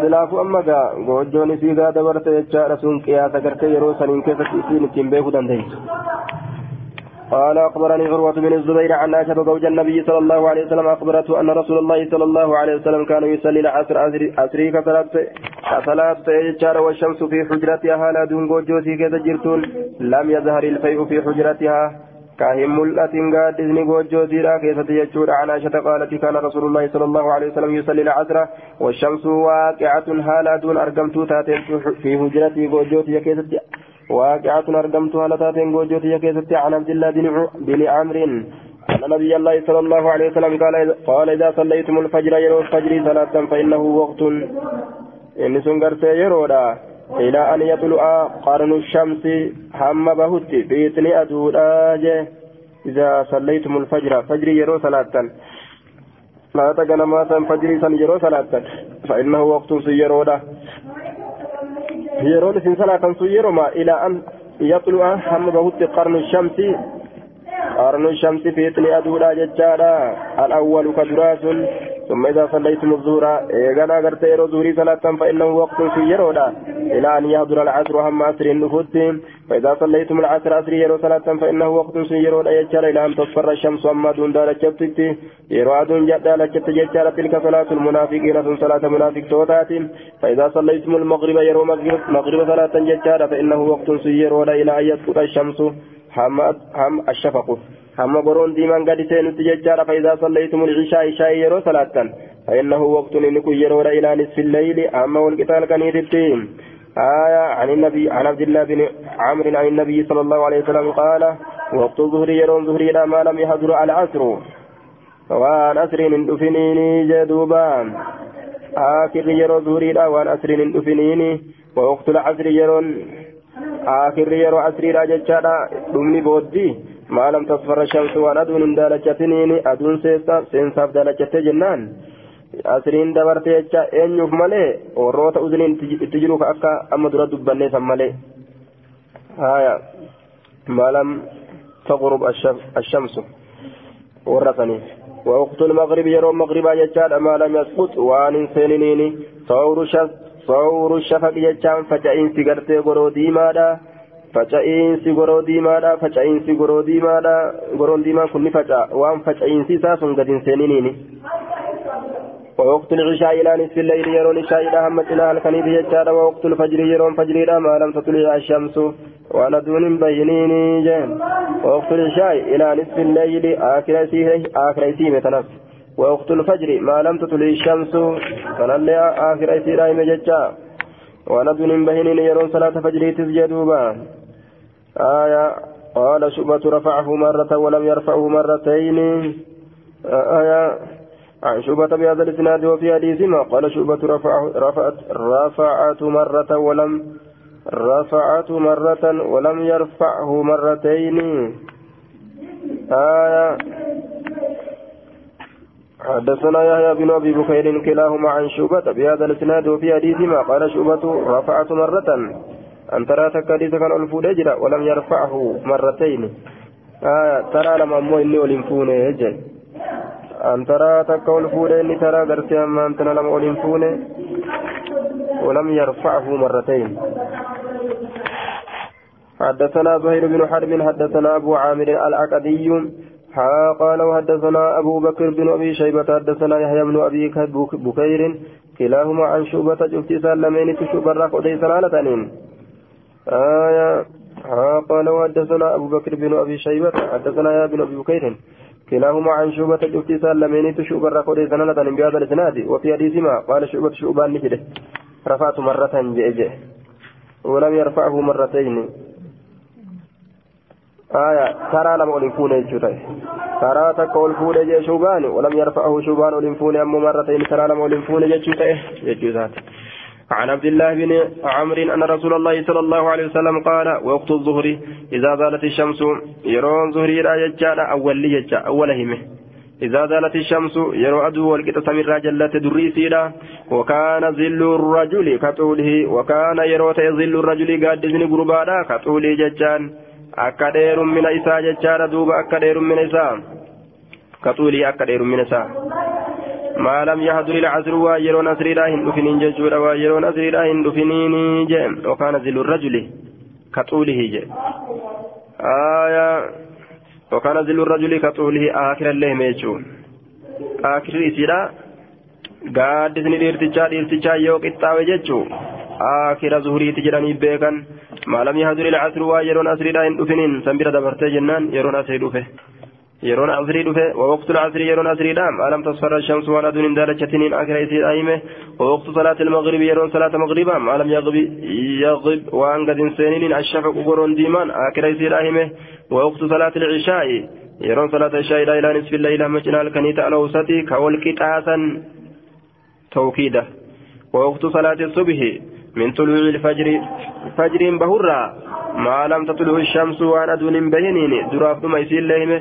خلاف أما غوجوني في ذا دبرت يجار سن قياس كرت يرو سنين كيف تسين تنبيه دندهيت قال أخبرني عروة بن الزبير عن عائشة زوج النبي صلى الله عليه وسلم أخبرته أن رسول الله صلى الله عليه وسلم كان يصلي العصر عصري كصلاة يجار والشمس في حجرتها لا دون غوجوتي كذا جرتون لم يظهر الفيء في حجرتها. كاهم ملأة قاد إذن قوجو ديرا كيسة يجور عن عائشة قالت كان رسول الله صلى الله عليه وسلم يصلي العصر والشمس واقعة هالا دون أرقمت تاتين في هجرتي قوجوتي كيسة واقعة أرقمت هالا تاتين قوجوتي كيسة عن عبد الله بن عمرو. أن نبي الله صلى الله عليه وسلم قال قال إذا صليتم الفجر يرو الفجر صلاة فإنه وقت. إن سنقرت يرودا. إلى أن يطلع قرن الشمس هم بهت بإذن أدوراج إذا صليتم الفجر فجر يرو صلاة. لا تقنمات فجر يرو صلاة. فإنه وقت سيرودا. يرو لسن صلاة سيرو ما إلى أن يطلع هم بهت قرن الشمس قرن الشمس في إذن أدوراج الجارة الأول كدراس ثم إذا صليتم الظهر إيغانا غرت يرو ظهري صلاة فإنه وقت في يرودا. إلى أن يحضر العصر هم أسر النفوت فإذا صليتم العصر أسر يرو صلاة فإنه وقت في يرودا. يجعل إلى أن تصفر الشمس أما دون دالة يرو أدون دالة يجعل تلك صلاة المنافقين صلاة منافق توتات. فإذا صليتم المغرب يرو مغرب صلاة يجعل فإنه وقت في يرودا. إلى أن يسقط الشمس هم الشفق هم برون ديمان قد سينت ججار فإذا صليتم العشاء عشاء يرو صلاة. فإنه وقت إنكم يرون إلى نصف الليل. أما والقتال كان يتبتين آية عن النبي عن عبد الله بن عمرو عن النبي صلى الله عليه وسلم قال وقت الظهر يرون ظهر إلى ما لم يحضر العصر. وان أسر دفنيني جدوبان آخر يرو ظهر إلى وان أسر دفنيني ووقت العصر يرون آخر يرو عصر إلى ججارة دمني بودي ما لم تصفر الشمس وان أدون دالجتنين أدون سيسا سينساف دالجتة جنان. asriin dabarte jecha eenyuuf malee warroota uzuniin itti jiruuf akka amma dura dubbanne san malee haya maalam taqrub ashamsu warra saniif ووقت المغرب يروم مغربا يجاد ما لم يسقط وان سنينين صور صور الشفق يجان فجأين سيغرتي غرو ديمادا faca'insi goroo diimaadha goroon diimaan kun ni faca'a waan faca'insi isaa sun gad hin seeniniini. ووقت العشاء إلى نصف الليل يرون الشاء إلى همتنا الكنيب يجار ووقت الفجر يرون فجر ما لم تطلع الشمس وأنا دون بينين جن ووقت العشاء إلى نصف الليل آخر سيه آخر سيه مثلا ووقت الفجر ما لم تطلع الشمس. فنلي آخر سيه رايم ججا. وأنا دون بينين يرون صلاة فجر تسجدوبا آية قال شعبة رفعه مرة ولم يرفعه مرتين. آية عن شعبة بهذا الإسناد وفي حديث ما قال شعبة رفعه رفعت رفعت مرة ولم رفعت مرة ولم يرفعه مرتين. آية حدثنا يحيى بن أبي بكير كلاهما عن شعبة بهذا الإسناد وفي حديث ما قال شعبة رفعت مرة. أن ترى تكاديس كان ألفو دجرا ولم يرفعه مرتين. آية ترى لما أمو إني ولنفونه يجل أن ترى تكون فونه إني ترى قرتي أما أنت لما ولنفونه ولم يرفعه مرتين. حدثنا زهير بن حرب حدثنا أبو عامر العقدي قال وحدثنا أبو بكر بن أبي شيبة حدثنا يحيى بن أبي بكير كلاهما عن شعبة جفتي سلمين تشوب الرق ودي سلالة آية ها قال وحدثنا أبو بكر بن أبي شيبة حدثنا يحيى بن أبي بكير كلاهما عن شعبة جفتي سلمين تشوب الرق ودي سلالة بهذا الإسناد وفي حديثهما قال شعبة شعبان نجده رفعت مرة جئجئ ولم يرفعه مرتين. آية ترى لم أولفون الجرى ترى تقول فون شوبان ولم يرفعه شوبان أولفون أم مرتين. ترى لم أولفون ججوزات عن عبد الله بن عمرو أن رسول الله صلى الله عليه وسلم قال وقت الظهر إذا زالت الشمس يرون ظهري لا يجعل أول يجع أول همه. إذا زالت الشمس يرى أدو والقطة سمرة جلت دريسيلا وكان ظل الرجل كطوله وكان يرى ظل الرجل قاد بن قربانا كطوله ججان. Akka dheerummina isaa jechaadha duuba akka dheerummina isaa kaxuulii akka dheerummina isaa maa lam yahduri lcasru waa yeroon asriidhaa hin dhufiniin jechuudha waa yeroon asriidhaa hin dhufiniini je wakaana zilu rajuli kaxuulihi je aya wakaana zilu rajuli kaxuulihi aakirallee hime jechuu aakirri isiidha gaaddisni dhiirtichaa dhiirtichaa yoo qixxaawe jechuu aakira zuhuriiti jedhanii beekan ما لم يهدر العصر ويرون أسري لا يندفنين سنبرة دبرت جنان يرون أسري دفه يرون أسري دفه ووقت العصر يرون أسري دام. ألم تصفر الشمس ولا دون دالجتين آخر يسير أيمه ووقت صلاة المغرب يرون صلاة مغربا. ما لم يغب يغب وأن قد سنين الشفق قرون ديمان آخر يسير أيمه ووقت صلاة العشاء يرون صلاة العشاء إلى نصف الليل. مجنى الكنيت الأوسط كولك تاسا توكيدا. ووقت صلاة الصبح من طلوع الفجر فجر بهرا ما لم تطلع الشمس وأنا دون بينين دراف دم يسير لهم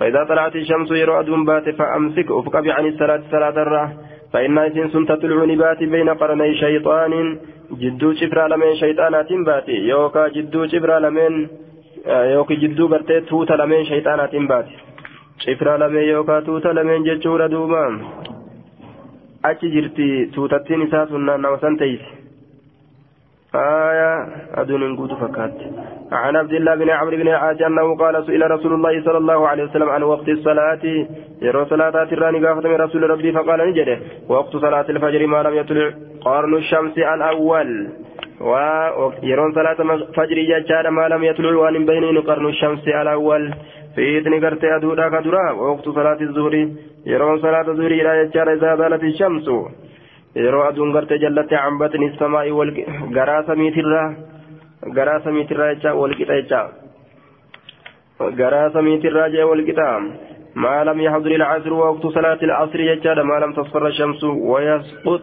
فإذا طلعت الشمس يرى أدون بات فأمسك أفقب عن الصلاة صلاة الراه فإن إنس تطلع نبات بين قرني شيطان جدو شفرا لمن شيطانات باتي يوكا جدو شفرا لمن يوكي جدو برتي توتا لمن شيطانات باتي شفرا لمن يوكا توتا لمن achi jirti tuutattiin isaa sun naannawa san teeyse آية أدون قوت فكات عن عبد الله بن عمرو بن العاص أنه قال سئل رسول الله صلى الله عليه وسلم عن وقت الصلاة. يرى صلاة الراني قافة من رسول ربي فقال نجده وقت صلاة الفجر ما لم يطلع قرن الشمس الأول. ويرون صلاة فجر ججال ما لم يطلع وأن بينين قرن الشمس الأول. في إذن قرت أدودا كدرا ووقت صلاة الظهر يرون صلاة الظهر إلى ججال إذا زالت الشمس. Yeroo aduun gartee jallatte cambatni samaa'i garaa samiitirraa garaa samiitirraa jecha walqixa jecha garaa samiitirraa jee walqixa ما لم يحضر العصر ووقت صلاة العصر يجاد ما لم تصفر الشمس ويسقط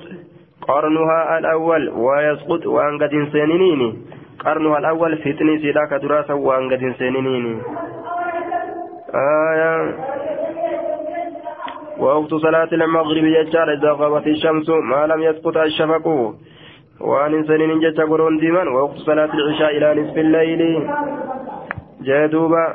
قرنها الأول ويسقط وأن قد سنينين قرنها الأول فتني سيداك دراسة وأن قد سنينين آية ووقت صلاة المغرب يجعل إذا غابت الشمس ما لم يسقط الشفق. وأن سنين جتا قرون ديما ووقت صلاة العشاء إلى نصف الليل. جادوبا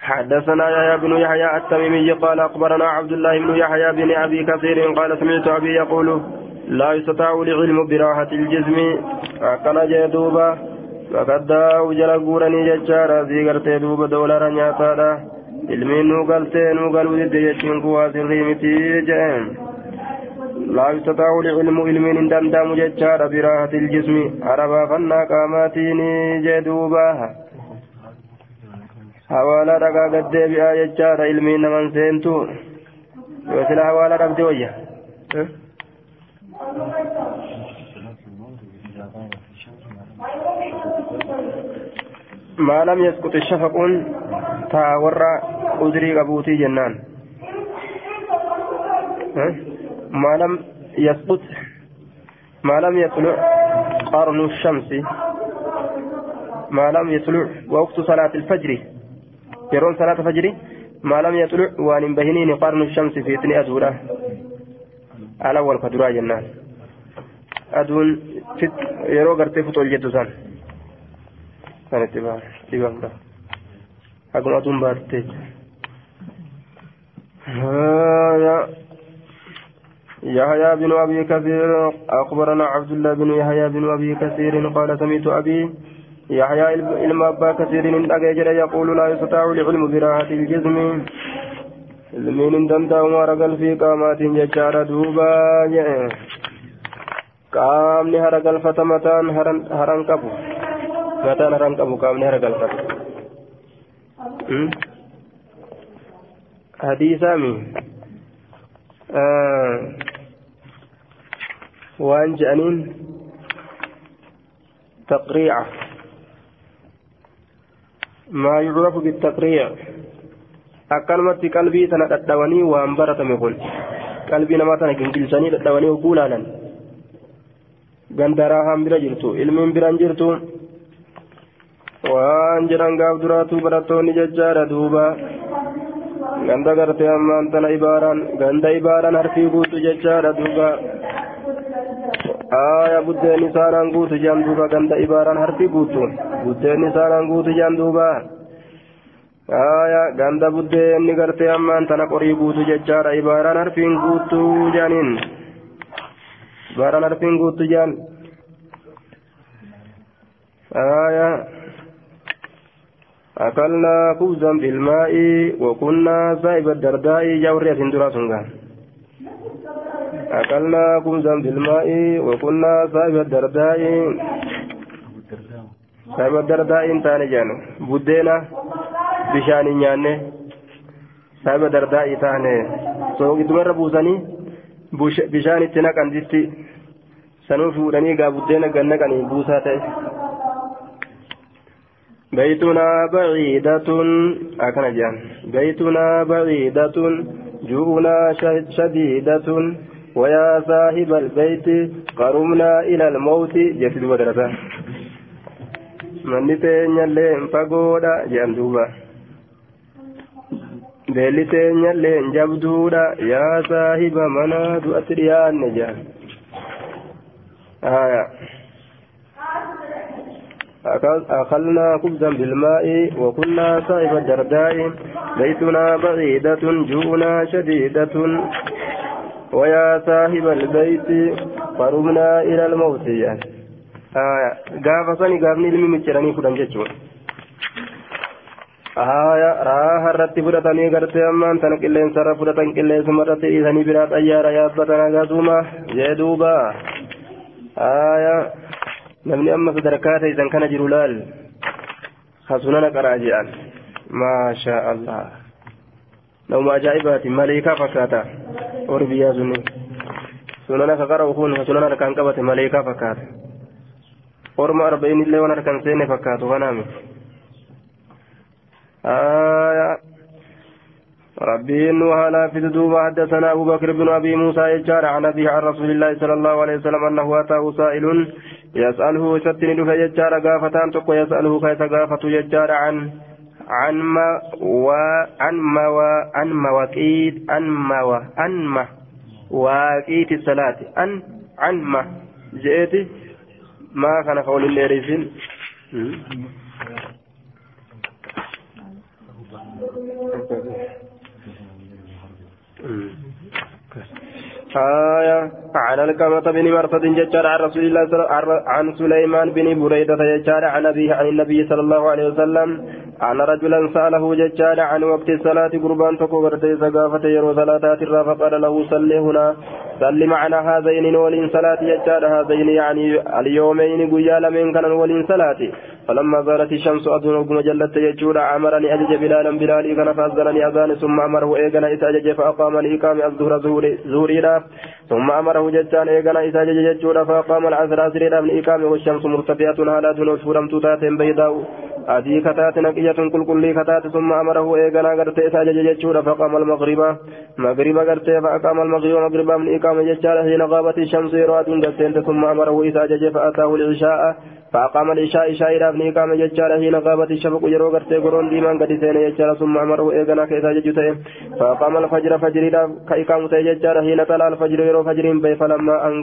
حدثنا يحيى بن يحيى التميمي قال أخبرنا عبد الله بن يحيى بن أبي كثير قال سمعت أبي يقول لا يستطاع العلم براحة الجسم. فكان جادوبا فقد داو جل قورني ججارا ذي قرتي دوبا دولارا نياتادا ilmiin nu galtee nu galuu didde jechuun kun waa sirrii miti jeen laa yustataawu lilmu ilmiin hin danda'amu jechaadha biraahati iljismi harabaafannaa qaamaatiin jee duuba hawaala dhagaa gaddeebi'aa jechaadha ilmiin naman seentu yoo sila hawaala dhabde wayya ما لم يسقط الشفق taa warra udrii qabuutii jennaan maalam yasqut maalam yatluc qarnu shamsi maalam yatluc waqtu salaati ilfajri yeroon salaata fajri maalam yatluc waan hin bahiniin qarnu shamsi fiitni aduudha alawwal ka duraa jennaan aduun yeroo gartee fuxool jettu san sanitti dhibamudha akkuma aduun baarte يحيى بن أبي كثير أخبرنا عبد الله بن يحيى بن أبي كثير قال سميت أبي يحيى علم أبا كثير أجل يقول لا يستطيع العلم براحة الجسم mara galfii qaamaatiin jechaadha duuba qaamni hara galfata mataan haran qabu mataan haran qabu qaamni hara galfata حديثا من وأنجأنين تقريع ما يعرف بالتقريع أكلمة قلبي تنقدوني وأنبرت مغل قلبي نما تنقل سني تدوني وقولانا قندراها من رجلتو علم من waan jedhan gaaf duraatu barattoonni jechaadha duuba ganda gartee ammaan tana ibaaraan ganda ibaaraan harkii guutu jechaadha duuba aya buddeen isaanaan guutu jedhan duuba ganda ibaaraan harkii guutu buddeen isaanaan guutu jedhan duuba aya ganda buddeenni gartee ammaan tana qorii guutu jechaadha ibaaraan harfiin guutu jedhaniin ibaaraan harfiin guutu jedhan aya أكلنا خبزا بالماء وكنا سائب الدرداء جوري سندرا سنغا. أكلنا خبزا بالماء وكنا سائب الدرداء. سائب الدرداء تاني جانو. بدينا بشان نياني. سائب الدرداء تاني. سوق دمر بوزاني. itti naqan disti sanuu fuudhanii gaa buddeena gannaqanii buusaa ta'e بيتنا بعيدة أكن جان بيتنا بعيدة جوعنا شديدة ويا صاحب البيت قرمنا إلى الموت جسد بدرسة من تينيا لين فقودا جان دوبا beelli teenyallee hin jabduudha yaa saahiba manaa du'atti dhiyaanne jaan أكلنا خبزا بالماء وكنا صائب الدرداء. بيتنا بعيدة جوعنا شديدة. ويا صاحب البيت قربنا إلى الموت. آية قافصني قافني لمي مجراني فلان جتشون آية راها الرتي فرطاني قرتي أمان تنك اللين سر فرطان كلين سمرتي. إذني برات أيارا يابتنا قاسوما جدوبا آية نمني أما صدركات إذن كان جرولال خسننا قراجعا ما شاء الله لو ما أجائبات ملائكة فكاتا أوربيا سني سننا كقرأ وكون سننا كان قبت ملائكة فكاتا أورما أربعين اللي وأنا كان سيني فكاتو غنامي آية ربي إنه هلا في دوبا حدثنا أبو بكر بن أبي موسى يجار عن أبيه عن رسول الله صلى الله عليه وسلم أنه أتاه سائل يسأله ستن دفع يجار قافتان تقو يسأله كيف قافة يجار عن عن ما و عن ما و عن مواقيت عن ما و عن ما واقيت الصلاة. عن عن ما. جئت ما كان قول الليريسين آية عن الكامة بن مرصد ججار عن رسول الله صلى عن سليمان بن بريدة ججار عن أبيه عن النبي صلى الله عليه وسلم أن رجلا سأله ججار عن وقت الصلاة قربان تكو برتي سقافة يرو فقال له صل هنا صل معنا هذين ولين صلاة ججار هذين يعني اليومين قيال من كان ولين صلاة فلما زالت الشمس أدنى وقم جلت يجور أمرني أجج بلالا بلالي كان فأذنني أذان ثم أمره إيقنا إتأجج فأقام الإقام الظهر زهوري ثم أمره ججان إيقنا إتأجج يجور فأقام العصر أسري من إقام والشمس مرتفعة هالات نوشفرم تتات بيضاء. أدي كتات نقية كل كل كتات ثم أمره إيقنا قرت إتأجج يجور فأقام المغرب مغرب قرت فأقام المغرب مغرب من إقام ججان حين غابت الشمس يروات ثم أمره إتأجج فأتاه العشاء فأقام العشاء شايرا ابن إقامة ججارة حين غابت الشفق يرو غرتي قرون ديمان قد سين ججارة ثم أمره إيقنا كيسا ججته فأقام الفجر فجر كإقامة ججارة حين طلع الفجر يرو فجر بي فلما أن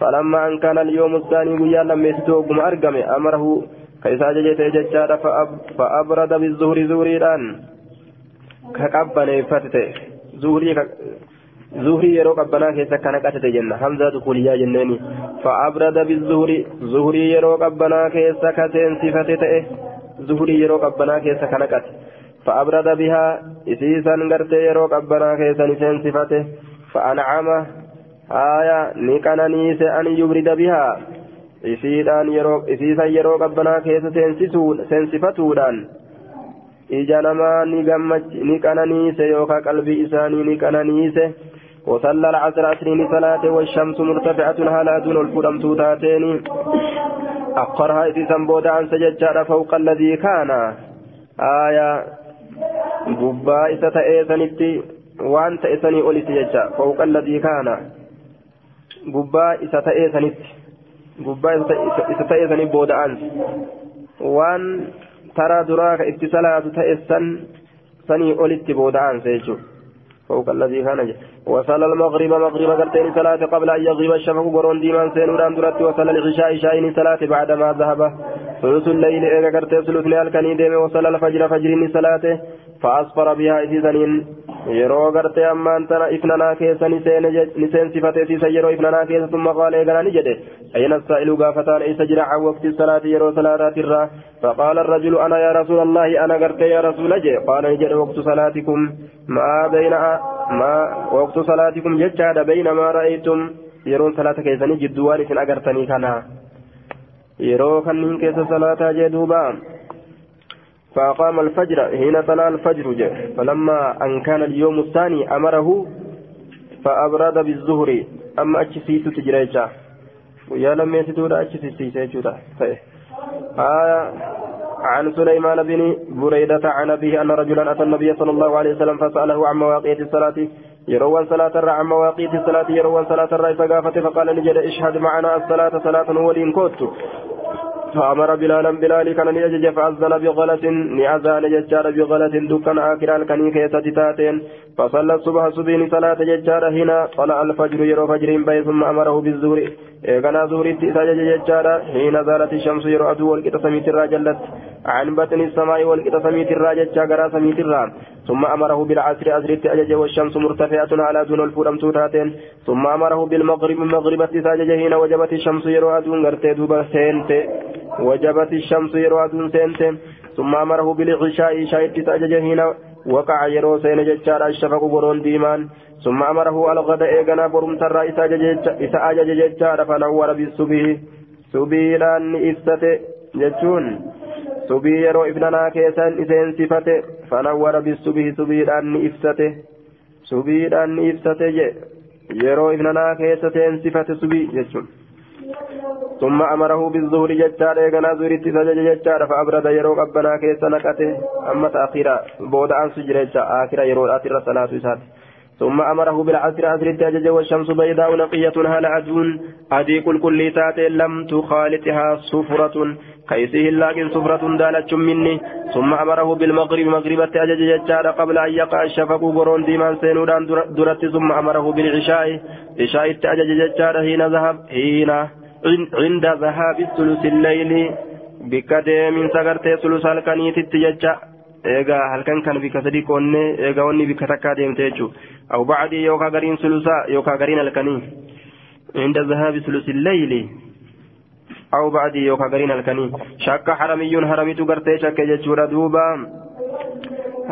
فلما أن كان اليوم الثاني قيا لم يستوقم أرقم أمره كيسا ججته ججارة فأب فأبرد بالزهر زهري الآن كقبن فتته زهري qabbanaa keessa kana qatate jenna hamzaatu kuliyaa jenneeni fa'abrada bizuhri zuhrii yeroo qabbanaa keessa ka seensifate ta'e zuhrii yeroo qabbanaa keessa kana qate fa'abrada bihaa isiisan gartee yeroo qabbanaa keessa ni seensifate fa'ancama haaya ni qananiise an yubrida bihaa isiidhaan yeroo isiisan yeroo qabbanaa keessa seensifatuudhaan ija namaa ni gammachi ni qananiise yookaan qalbii isaanii ni qananiise. وصلى العصر عشرين صلاة والشمس مرتفعة هلا دون الفرم توتاتين أقرها إذ سنبود عن سججار فوق الذي كان آية قبا إذا تأيسنتي وأن تأيسني أولي سججا فوق الذي كان قبا إذا تأيسنتي قبا إذا تأيسني بود عنس وأن ترى دراك اتصالات تأيسن سني أولي بود عنس يجو فوق الذي كان وصلى المغرب مغرب قرتين صلاة قبل أن يغيب الشفق قرون ديمان سينوران درت وصلى العشاء شاين صلاة بعدما ذهب ثلث الليل إيجا قرتين ثلث ليال كان ديم وصلى الفجر فجر صلاة فأصفر بها إذن yeroo gartee ammaan tana ifnanaa keessa ni seensifate siisa yeroo ifnanaa keessa summa qaala eegana ni jedhe ayna saa'ilu gaafataan isa jira can waqti salaati yeroo salaataatirraa faqaala الرجل أنا يا رسول الله أنا قرت يا رسول الله قال نجد وقت صلاتكم ما بين ما وقت صلاتكم ججاد بين ما رأيتم يرون صلاة كيسني جدوان إن أقرتني كنا يرو كنين كيس صلاة جدوبا فأقام الفجر حين طلع الفجر جاء فلما أن كان اليوم الثاني أمره فأبرد بالظهر أما أتشسيس تجريجا. ويا لم يسدود أتشسيس يجودا آية عن سليمان بن بريدة عن أبيه أن رجلا أتى النبي صلى الله عليه وسلم فسأله عن مواقيت الصلاة. يروى صلاة الرع عن مواقيت الصلاة يروى صلاة الرع فقال نجد اشهد معنا الصلاة صلاة ولين كوت. فأمر بلالا بلالي كان يجج فأذن بغلة نعزان ججار بغلة دكان آكرا الكني كيسة تاتين فصلى الصبح سبين صلاة ججار هنا طلع الفجر يرو فجر بي ثم أمره بالزور. إيقنا زور سجج ججار حين زالت الشمس يرو أدو والكتا سميت الراجلت عن بطن السماء والكتا سميت الراجل جاقرا سميت الرام ثم أمره بالعصر أسرت أجج والشمس مرتفعة على دون الفورم توتاتين. ثم أمره بالمغرب مغربة ساججهين وجبت الشمس يرو أدون غرتي دوبا سينتي وجبت الشمس يرو أدون سينتي ثم أمره بالعشاء شايت ساججهين وقع يرو سين ججار الشفق برون ديمان ثم أمره الغد إيغنا برم ترى إسا أجج ججار فنور بالصبح سبيلان إفسته جتون subii yeroo ibnanaa keessan iseensifate fanawwara bisubii subiidhaan ni ibsate subiidhaan ni ibsate je yeroo ibnanaa keessa seensifate subii jechuun ثم أمره بالظهر ججار إيقنا زورت سجج ججار فأبرد يرو قبنا كيس نقته. أما تأخيرا بود عن سجر آخر يرو آخر صلاة سات ثم أمره بالعصر أسر الدجاج والشمس بيضاء نقية هل عدون أدي كل كل تات لم تخالطها صفرة. كيسه لكن صفرة دالت مني. ثم أمره بالمغرب مغربة أجج ججار قبل أن يقع الشفق قرون ديمان سينودان درت. ثم أمره بالعشاء. عشاء أجج ججار حين ذهب حين عند ذهاب الثلث الليل. بكدي من سكرت ثلث الكنيت التججع eegaa halkan kan bika sadii qoonnee eegaa wanni bika takkaa aw bacdii yookaan gariin sulusaa yookaan gariin halkanii inda zahaabi sulusi layli aw bacdii yookaan gariin halkanii shakka haramiyyuun haramitu gartee shakke jechuudha duuba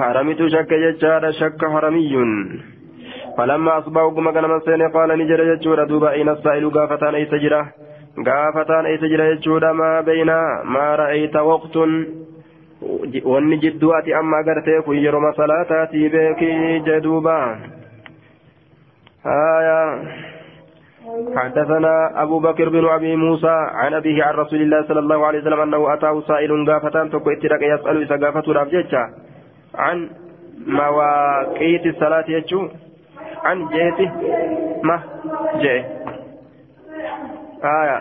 haramitu shakke jechaadha shakka haramiyyuun فلما أصبح قم كان سين قال نجر يجور دوبا أين السائل قافتان أي تجرى قافتان أي تجرى يجور ما بين ما رأيت وقت wanni jidduu ati amma agartee kun yeroo salaataatii beekii jedhuuba هايا حدثنا أبو بكر بن أبي موسى عن أبيه عن رسول الله صلى الله عليه وسلم أنه أتاه سائل قافتان تكو اترك يسأل إذا قافته رافجتشا عن مواقيت الصلاة يجو. عن جهته ما؟ جه. آية.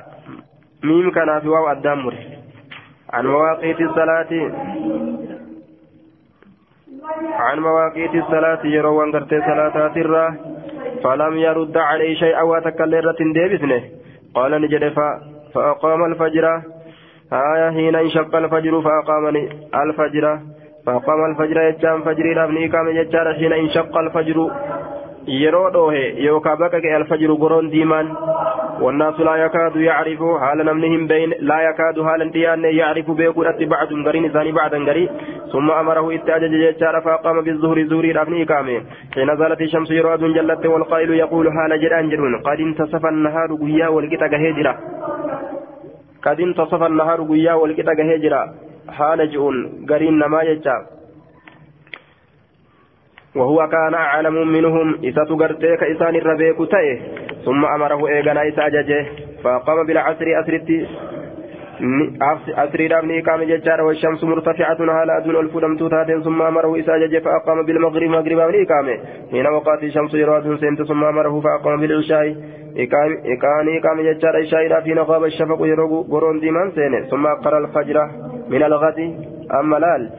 ميم كان في واو الدمر عن مواقيت الصلاة. عن مواقيت الصلاة. يروان قرتي صلاة الرّ فلم يرد عليه شيئا وتكلرة ديبسنه قال نجد فأقام الفجر. آية حين انشق الفجر فأقامني الفجر. فأقام الفجر يجام فجري لابني كام يجار حين انشق الفجر. Yeroo dhoohe yookaan bakka ga'e alfajiru goroon diimaan والناس لا يكاد يعرف حال نمنهم بين لا يكاد حال ديان يعرف بيقولت بعد غرين ثاني بعد غري ثم امره اتجج ججار فقام بالظهر زوري رفني كامي حين نزلت الشمس يراد جلت والقائل يقول حال جران جرون قد انتصف النهار غيا والقطا هجرة قد انتصف النهار غيا والقطا هجرة حال جون غرين نما يجاب وهو كان أعلم منهم إذا تقرتيك إسان الربيك تأه ثم أمره إيغانا إسا ججه فقام بالعصر أسرتي أسري دابني قام ججار والشمس مرتفعة على أدن الفلم تتاتين ثم أمره إسا ججه فأقام بالمغرب مغرب أمني قام حين وقات الشمس يراد سنت ثم أمره فأقام بالعشاء إقاني قام ججار إشاء في نقاب الشفق يرغو قرون ديمان سينه ثم أقر الفجر من الغد أما لال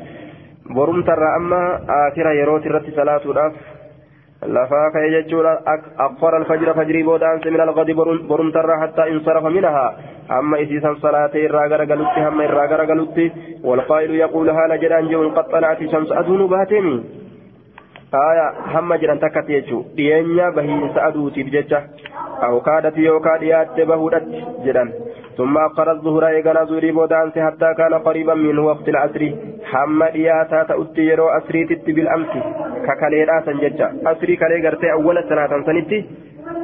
borumtarra amma akira yerooti irratti salaatuudhaaf lafaa ka'e jechuudha aqfara alfajira fajrii boodaanse min algadi borumtarra hattaa insarafa minahaa hamma isiisan salaatee irraa garagalutti hamma irraa garagalutti walqaa'ilu yaquulu haala jedhaan jehuun qaxxalaati shamsu aduunu baateemi aya hamma jedhan takkatti jechuu dhiyeenya bahiinsa aduutiif jecha awkaadhati yookaa dhiyaatte bahuudhatti jedhan ثم أقر الظهر إيقنا زوري بودانس حتى كان قريبا من وقت العصر. حما دياتا تأتي يرو أسري تتي بالأمس. ككاليرا سنججا. أسري كالي قرتي أول سنة سنتي.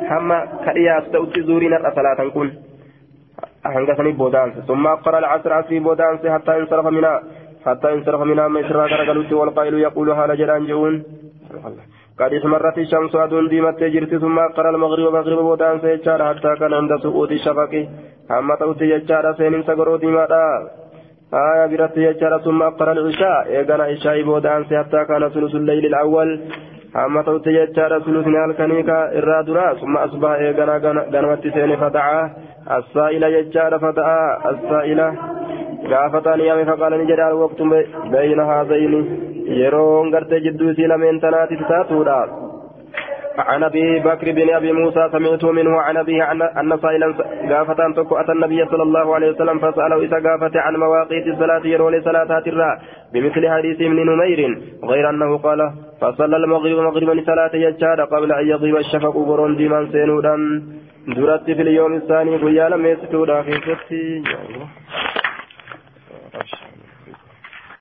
حما كاليات تأتي زوري نرأ صلاة كن. أهنغسني بودانس ثم أقر العصر عصري بودانس حتى انصرف منها حتى انصرف منها من شرا كرقلت والقائل يقول هذا جلان جون قد احمرت الشمس أدون ديمت جرت ثم أقر المغرب مغرب بودانس حتى كان عند سقوط الشفق. amma ta'utti jechaadha seeninsa goroo diimaadha آية برت يجرى ثم أقرأ العشاء إيقنا عشاء بودانس حتى كان ثلث الليل الأول أما توت يجرى ثلث الكنيكا إرادنا ثم أصبح إيقنا قنوت سين فدعا السائل يجرى فدعا السائل gaafatanii yaame faqaalanii jedha alwaqtu bayna haadayni yeroon gartee jidduu isii lameen tanaatiif taatuudha عن أبي بكر بن أبي موسى سمعت منه عن أبيه أن سائلا غافة تكو أتى النبي صلى الله عليه وسلم فسأله إذا غافت عن مواقيت الصلاة يرولي صلاه الراء بمثل حديث ابن نمير غير أنه قال فصلى المغرب مغربا صلاة يجاد قبل أن يغيب الشفق برون ديمان سينودا. درت في اليوم الثاني قيالا ميستودا في ستي